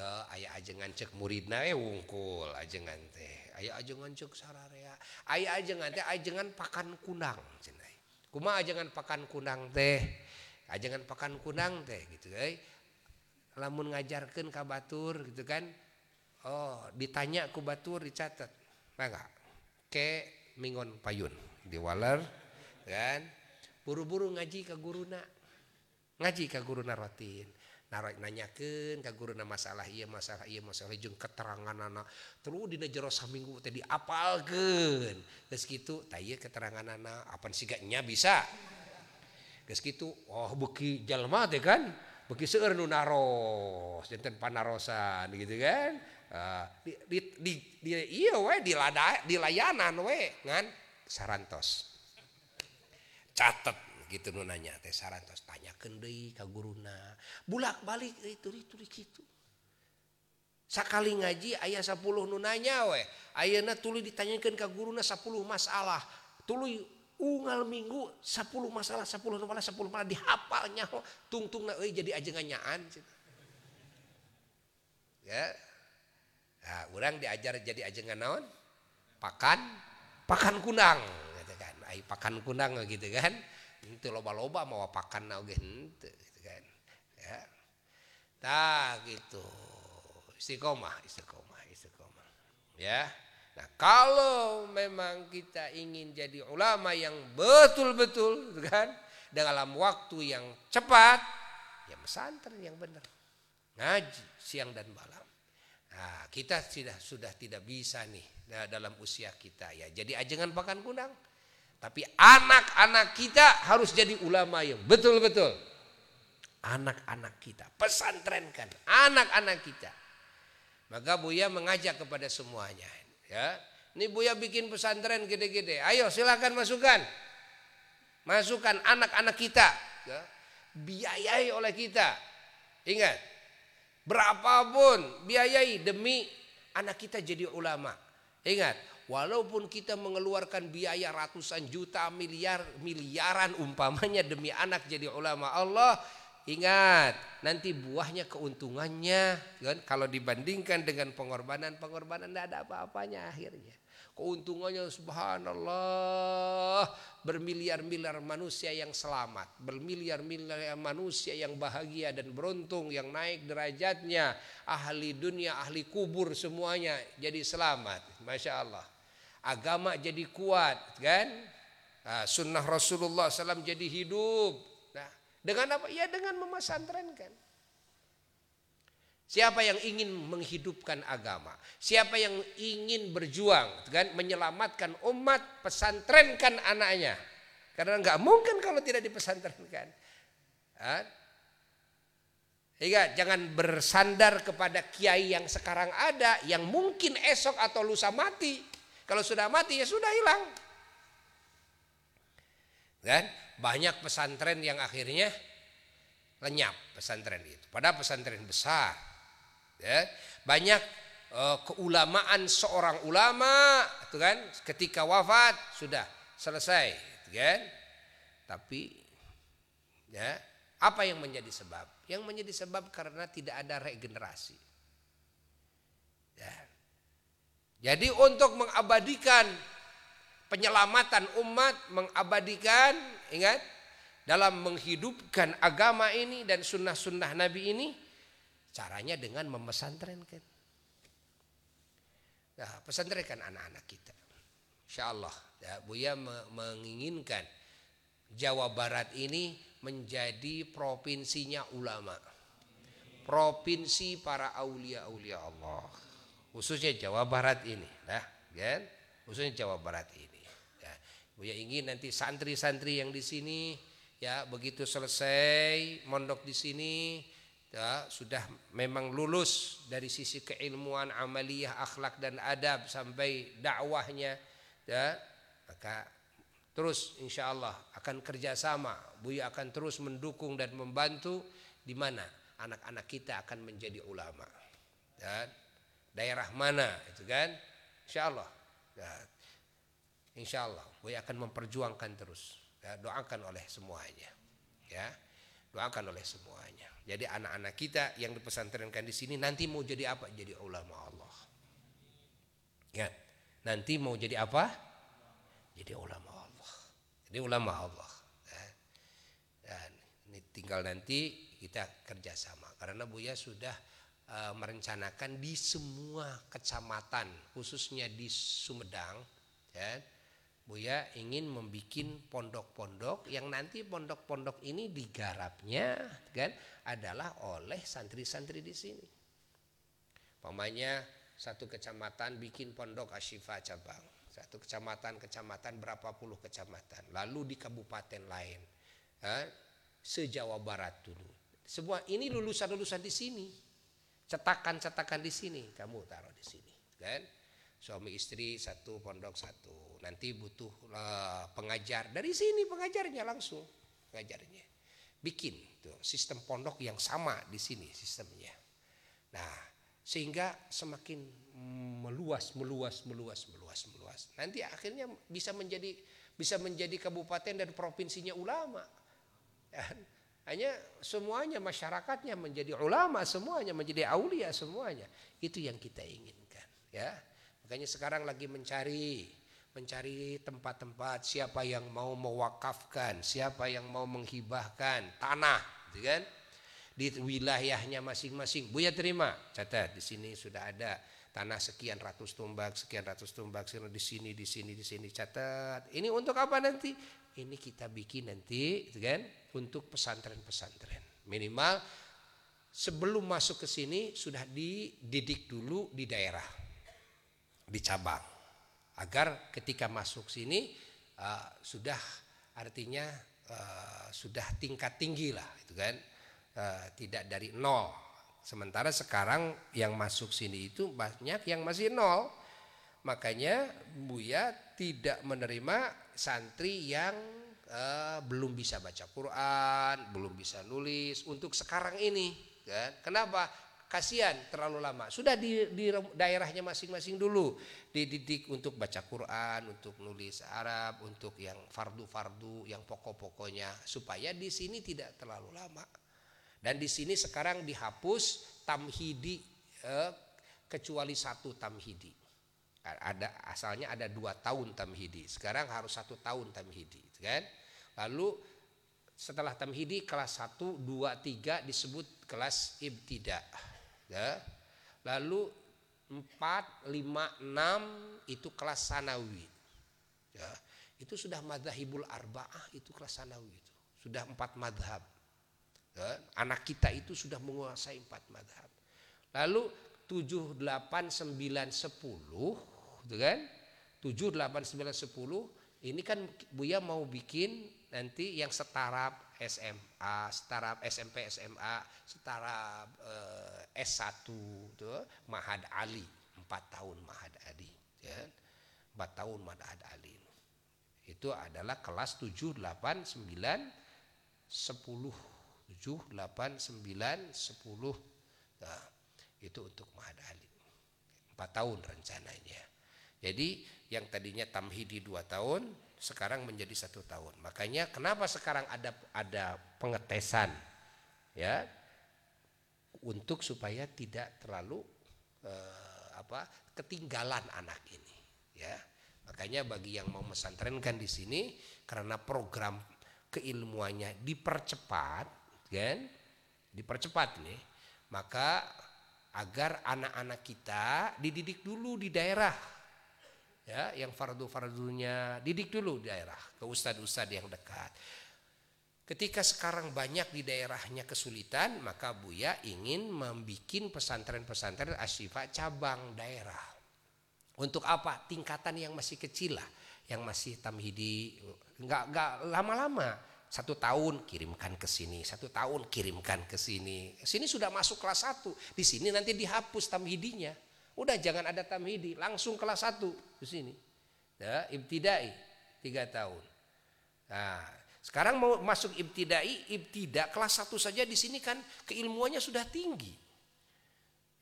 aya ajengan cek murid nae wungkul ajengan teh aya ajengan cek sararea. Aya ajengan teh ajengan pakan kunang cenai kuma ajengan pakan kunang teh ajengan pakan kunang teh gitu euy. Lamun ngajarkeun ka batur gitu kan oh ditanya ku batur dicatat. Maka ke mingon payun diwaler kan. Buru-buru ngaji ke guruna ngaji ke guruna rotin. nanyaken kaguruna masalah iya masalah iya masalah jeung keterangan anak terus dina jero saminggu teh apalkan geus kitu tah ieu keterangan anak apa siga nya bisa? Geus kitu oh beki jalma teh kan? Beki seueur nu naros janten panarosan gitu kan? Uh, di, di, di, di iya we di lada di layanan we ngan? Sarantos. Catet. gitu nu nanya teh sarantos tanya kendi ka guruna. Bulak balik itu itu gitu sakali ngaji ayah 10 nunanya weh ayana tuluy ditanyakan ka guruna 10 masalah. Tuluy unggal minggu 10 masalah 10 masalah 10 masalah dihafalnya tungtung na euy jadi ajenganyaan ya. Nah, orang diajar jadi ajengan naon pakan pakan kunang. Gitu kan. Ay pakan kunang gitu kan. Itu loba-loba mau pakan oge henteu gitu kan. Ya. Tah gitu. Istiqomah istiqomah istiqomah ya. Nah kalau memang kita ingin jadi ulama yang betul-betul gitu kan dalam waktu yang cepat ya pesantren yang benar. Ngaji siang dan malam. Nah kita sudah sudah tidak bisa nih dalam usia kita ya. Jadi ajengan pakan kundang tapi anak-anak kita harus jadi ulama yang betul-betul. Anak-anak kita, pesantrenkan anak-anak kita. Maka Buya mengajak kepada semuanya. Ya, ini Buya bikin pesantren gede-gede. Ayo silakan masukkan. Masukkan anak-anak kita. Ya. Biayai oleh kita. Ingat. Berapapun biayai demi anak kita jadi ulama. Ingat, walaupun kita mengeluarkan biaya ratusan juta, miliar, miliaran umpamanya demi anak jadi ulama Allah, ingat nanti buahnya keuntungannya kan kalau dibandingkan dengan pengorbanan-pengorbanan tidak ada apa-apanya akhirnya. Keuntungannya subhanallah bermiliar-miliar manusia yang selamat, bermiliar-miliar manusia yang bahagia dan beruntung yang naik derajatnya, ahli dunia, ahli kubur semuanya jadi selamat. Masya Allah. Agama jadi kuat kan? Nah, sunnah Rasulullah SAW jadi hidup. Nah, dengan apa? Ya dengan memasantrenkan. Siapa yang ingin menghidupkan agama, siapa yang ingin berjuang kan menyelamatkan umat, pesantrenkan anaknya. Karena nggak mungkin kalau tidak dipesantrenkan. Hingga jangan bersandar kepada kiai yang sekarang ada, yang mungkin esok atau lusa mati. Kalau sudah mati ya sudah hilang. Kan? Banyak pesantren yang akhirnya lenyap pesantren itu. Padahal pesantren besar ya. Banyak uh, keulamaan seorang ulama itu kan ketika wafat sudah selesai gitu kan. Tapi ya, apa yang menjadi sebab? Yang menjadi sebab karena tidak ada regenerasi. Ya. Jadi untuk mengabadikan penyelamatan umat, mengabadikan, ingat, dalam menghidupkan agama ini dan sunnah-sunnah Nabi ini, Caranya dengan memesantrenkan. Nah, pesantrenkan anak-anak kita. Insya Allah, ya, Buya menginginkan Jawa Barat ini menjadi provinsinya ulama. Provinsi para aulia-aulia Allah. Khususnya Jawa Barat ini. Nah, kan? Khususnya Jawa Barat ini. Ya, Buya ingin nanti santri-santri yang di sini ya begitu selesai mondok di sini ya, sudah memang lulus dari sisi keilmuan amaliyah akhlak dan adab sampai dakwahnya ya. Maka terus insya Allah akan kerjasama. Buya akan terus mendukung dan membantu di mana anak-anak kita akan menjadi ulama ya, daerah mana itu kan? Insya Allah ya, insya Allah Buya akan memperjuangkan terus ya, doakan oleh semuanya ya. Doakan oleh semuanya jadi anak-anak kita yang dipesantrenkan di sini nanti mau jadi apa? Jadi ulama Allah. Ya. Nanti mau jadi apa? Jadi ulama Allah. Jadi ulama Allah. Ya. Dan ini tinggal nanti kita kerjasama. Karena Buya sudah uh, merencanakan di semua kecamatan, khususnya di Sumedang, ya, Buya ingin membuat pondok-pondok yang nanti pondok-pondok ini digarapnya kan adalah oleh santri-santri di sini. Pamanya satu kecamatan bikin pondok asyifa cabang, satu kecamatan kecamatan berapa puluh kecamatan, lalu di kabupaten lain, ha? sejawa barat dulu. Semua ini lulusan-lulusan di sini, cetakan-cetakan di sini, kamu taruh di sini, kan? Suami istri satu pondok satu nanti butuh uh, pengajar. Dari sini pengajarnya langsung. Pengajarnya. Bikin tuh sistem pondok yang sama di sini sistemnya. Nah sehingga semakin meluas meluas meluas meluas meluas. Nanti akhirnya bisa menjadi bisa menjadi kabupaten dan provinsinya ulama. Dan hanya semuanya masyarakatnya menjadi ulama semuanya menjadi aulia semuanya. Itu yang kita inginkan ya. Makanya sekarang lagi mencari mencari tempat-tempat siapa yang mau mewakafkan, siapa yang mau menghibahkan tanah, gitu kan? Di wilayahnya masing-masing. Buya terima, catat di sini sudah ada tanah sekian ratus tumbak, sekian ratus tumbak, di sini, di sini, di sini, catat. Ini untuk apa nanti? Ini kita bikin nanti, gitu kan? Untuk pesantren-pesantren. Minimal sebelum masuk ke sini sudah dididik dulu di daerah, di cabang agar ketika masuk sini uh, sudah artinya uh, sudah tingkat tinggi lah itu kan uh, tidak dari nol sementara sekarang yang masuk sini itu banyak yang masih nol makanya Buya tidak menerima santri yang uh, belum bisa baca Quran, belum bisa nulis untuk sekarang ini kan. Kenapa? Kasihan terlalu lama. Sudah di, di daerahnya masing-masing dulu dididik untuk baca Quran, untuk nulis Arab, untuk yang fardu-fardu, yang pokok-pokoknya supaya di sini tidak terlalu lama. Dan di sini sekarang dihapus tamhidi eh, kecuali satu tamhidi. Ada asalnya ada dua tahun tamhidi. Sekarang harus satu tahun tamhidi, kan? Lalu setelah tamhidi kelas 1, 2, 3 disebut kelas ibtida ya. Lalu 4, 5, 6 itu kelas sanawi. Ya. Itu sudah madhabul arba'ah itu kelas sanawi itu. Sudah empat madhab. Ya. Anak kita itu sudah menguasai empat madhab. Lalu 7, 8, 9, 10 gitu kan? 7, 8, 9, 10 ini kan Buya mau bikin nanti yang setara SMA, setara SMP SMA, setara eh, S1 tuh Mahad Ali, 4 tahun Mahad Ali, ya. 4 tahun Mahad Ali. Itu adalah kelas 7, 8, 9, 10. 7, 8, 9, 10. Nah, itu untuk Mahad Ali. 4 tahun rencananya. Jadi yang tadinya tamhidi 2 tahun sekarang menjadi satu tahun. Makanya kenapa sekarang ada ada pengetesan ya untuk supaya tidak terlalu eh, apa ketinggalan anak ini ya. Makanya bagi yang mau mesantrenkan di sini karena program keilmuannya dipercepat kan dipercepat nih maka agar anak-anak kita dididik dulu di daerah ya yang fardu-fardunya didik dulu di daerah ke ustad-ustad yang dekat. Ketika sekarang banyak di daerahnya kesulitan maka Buya ingin membuat pesantren-pesantren asyifa cabang daerah. Untuk apa? Tingkatan yang masih kecil lah yang masih tamhidi. Nggak nggak lama-lama. Satu tahun kirimkan ke sini satu tahun kirimkan ke sini. Sini sudah masuk kelas satu. Di sini nanti dihapus tamhidinya Udah jangan ada tamhidi, langsung kelas 1 di sini. Ya, ibtidai tiga tahun. Nah, sekarang mau masuk ibtidai, ibtida kelas 1 saja di sini kan keilmuannya sudah tinggi.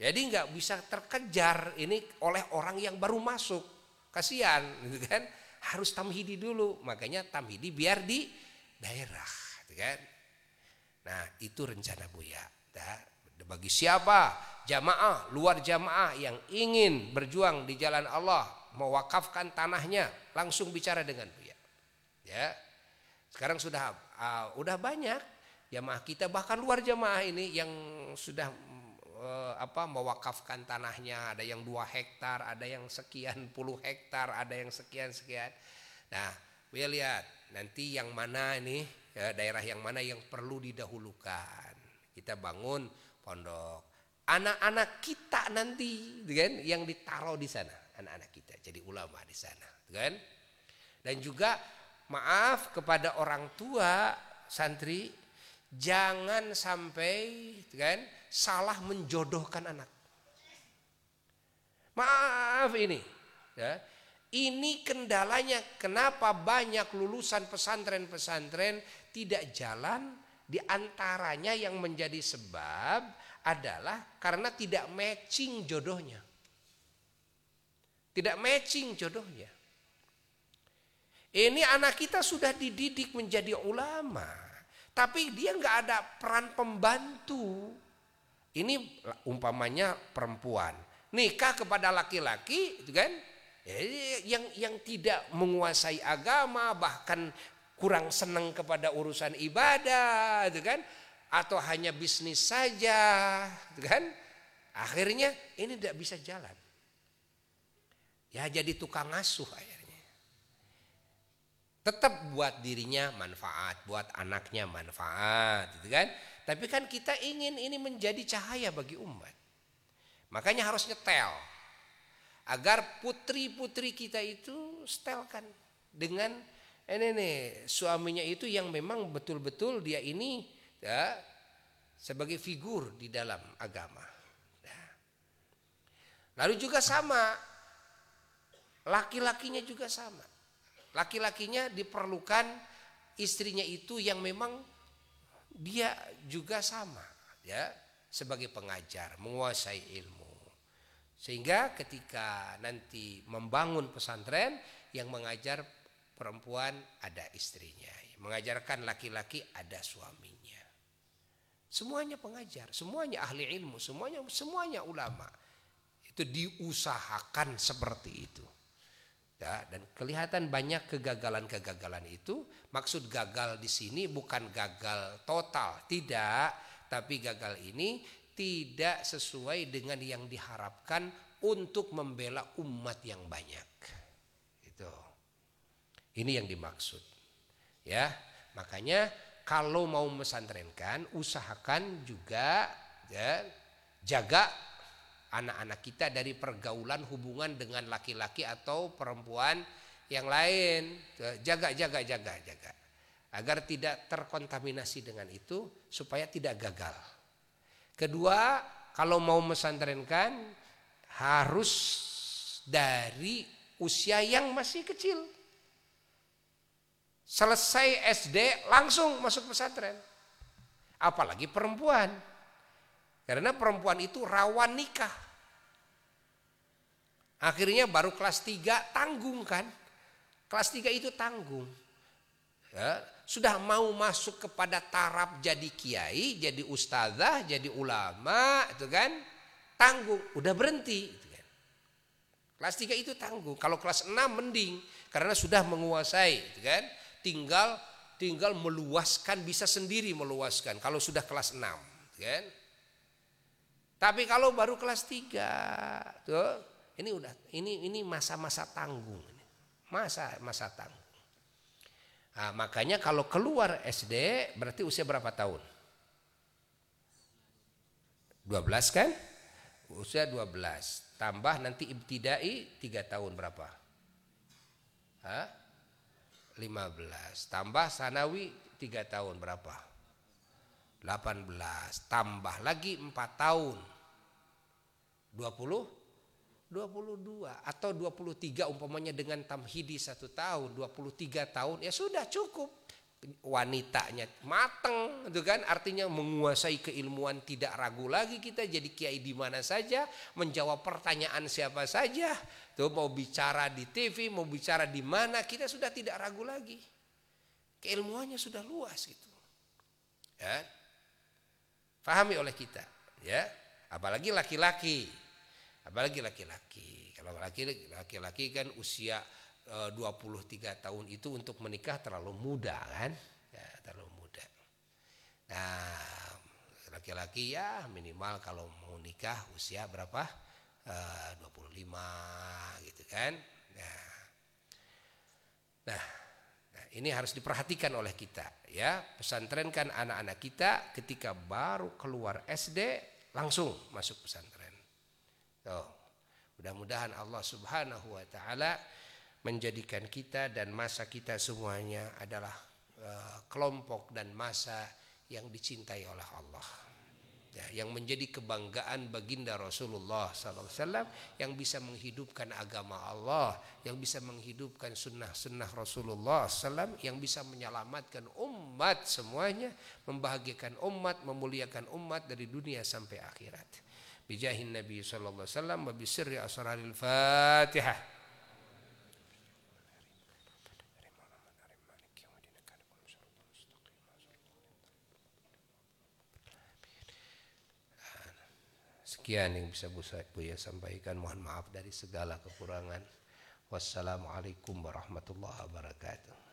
Jadi nggak bisa terkejar ini oleh orang yang baru masuk. Kasihan gitu kan. Harus tamhidi dulu. Makanya tamhidi biar di daerah, gitu kan. Nah, itu rencana Buya. Nah, bagi siapa jamaah, luar jamaah yang ingin berjuang di jalan Allah, mewakafkan tanahnya, langsung bicara dengan Buya. Ya. Sekarang sudah uh, udah banyak jamaah kita bahkan luar jamaah ini yang sudah uh, apa mewakafkan tanahnya, ada yang dua hektar, ada yang sekian puluh hektar, ada yang sekian sekian. Nah, Buya lihat nanti yang mana ini ya, daerah yang mana yang perlu didahulukan. Kita bangun pondok. Anak-anak kita nanti, gitu kan, yang ditaruh di sana, anak-anak kita jadi ulama di sana, gitu kan. Dan juga maaf kepada orang tua santri, jangan sampai, gitu kan, salah menjodohkan anak. Maaf ini, ya. Ini kendalanya kenapa banyak lulusan pesantren-pesantren tidak jalan di antaranya yang menjadi sebab adalah karena tidak matching jodohnya. Tidak matching jodohnya. Ini anak kita sudah dididik menjadi ulama, tapi dia nggak ada peran pembantu. Ini umpamanya perempuan nikah kepada laki-laki, itu kan? Yang yang tidak menguasai agama bahkan kurang senang kepada urusan ibadah, gitu kan? Atau hanya bisnis saja, gitu kan? Akhirnya ini tidak bisa jalan. Ya jadi tukang asuh akhirnya. Tetap buat dirinya manfaat, buat anaknya manfaat, gitu kan? Tapi kan kita ingin ini menjadi cahaya bagi umat. Makanya harus nyetel. Agar putri-putri kita itu setelkan dengan ini nih suaminya itu yang memang betul-betul dia ini ya sebagai figur di dalam agama. Ya. Lalu juga sama laki-lakinya juga sama. Laki-lakinya diperlukan istrinya itu yang memang dia juga sama ya sebagai pengajar, menguasai ilmu. Sehingga ketika nanti membangun pesantren yang mengajar perempuan ada istrinya, mengajarkan laki-laki ada suaminya. Semuanya pengajar, semuanya ahli ilmu, semuanya semuanya ulama. Itu diusahakan seperti itu. Ya, dan kelihatan banyak kegagalan-kegagalan itu. Maksud gagal di sini bukan gagal total, tidak, tapi gagal ini tidak sesuai dengan yang diharapkan untuk membela umat yang banyak. Ini yang dimaksud. Ya, makanya kalau mau mesantrenkan usahakan juga ya jaga anak-anak kita dari pergaulan hubungan dengan laki-laki atau perempuan yang lain. Jaga jaga jaga jaga agar tidak terkontaminasi dengan itu supaya tidak gagal. Kedua, kalau mau mesantrenkan harus dari usia yang masih kecil. Selesai SD langsung masuk pesantren. Apalagi perempuan. Karena perempuan itu rawan nikah. Akhirnya baru kelas 3 tanggung kan. Kelas 3 itu tanggung. Ya, sudah mau masuk kepada taraf jadi kiai, jadi ustazah, jadi ulama, itu kan tanggung, udah berhenti. Itu kan. Kelas 3 itu tanggung, kalau kelas 6 mending karena sudah menguasai, itu kan. Tinggal tinggal meluaskan bisa sendiri meluaskan kalau sudah kelas 6, itu kan. Tapi kalau baru kelas 3, tuh ini udah ini ini masa-masa tanggung Masa masa tanggung. Nah, makanya kalau keluar SD berarti usia berapa tahun? 12 kan? Usia 12. Tambah nanti ibtidai 3 tahun berapa? Hah? 15. Tambah sanawi 3 tahun berapa? 18. Tambah lagi 4 tahun. 20 22 atau 23 umpamanya dengan tamhidi satu tahun 23 tahun ya sudah cukup wanitanya mateng itu kan artinya menguasai keilmuan tidak ragu lagi kita jadi kiai di mana saja menjawab pertanyaan siapa saja tuh mau bicara di TV mau bicara di mana kita sudah tidak ragu lagi. Keilmuannya sudah luas gitu. Ya. Pahami oleh kita ya. Apalagi laki-laki. Apalagi laki-laki. Kalau laki-laki kan usia 23 e, tahun itu untuk menikah terlalu muda kan? Ya, terlalu muda. Nah laki-laki ya minimal kalau mau nikah usia berapa uh, 25 gitu kan nah, nah nah ini harus diperhatikan oleh kita ya pesantren kan anak-anak kita ketika baru keluar SD langsung masuk pesantren Tuh. Mudah-mudahan Allah Subhanahu wa taala menjadikan kita dan masa kita semuanya adalah uh, kelompok dan masa yang dicintai oleh Allah ya, yang menjadi kebanggaan baginda Rasulullah SAW yang bisa menghidupkan agama Allah, yang bisa menghidupkan sunnah-sunnah Rasulullah SAW, yang bisa menyelamatkan umat semuanya, membahagiakan umat, memuliakan umat dari dunia sampai akhirat. Bijahin Nabi SAW, wa asraril Fatihah. Demikian yang bisa saya Buya sampaikan. Mohon maaf dari segala kekurangan. Wassalamualaikum warahmatullahi wabarakatuh.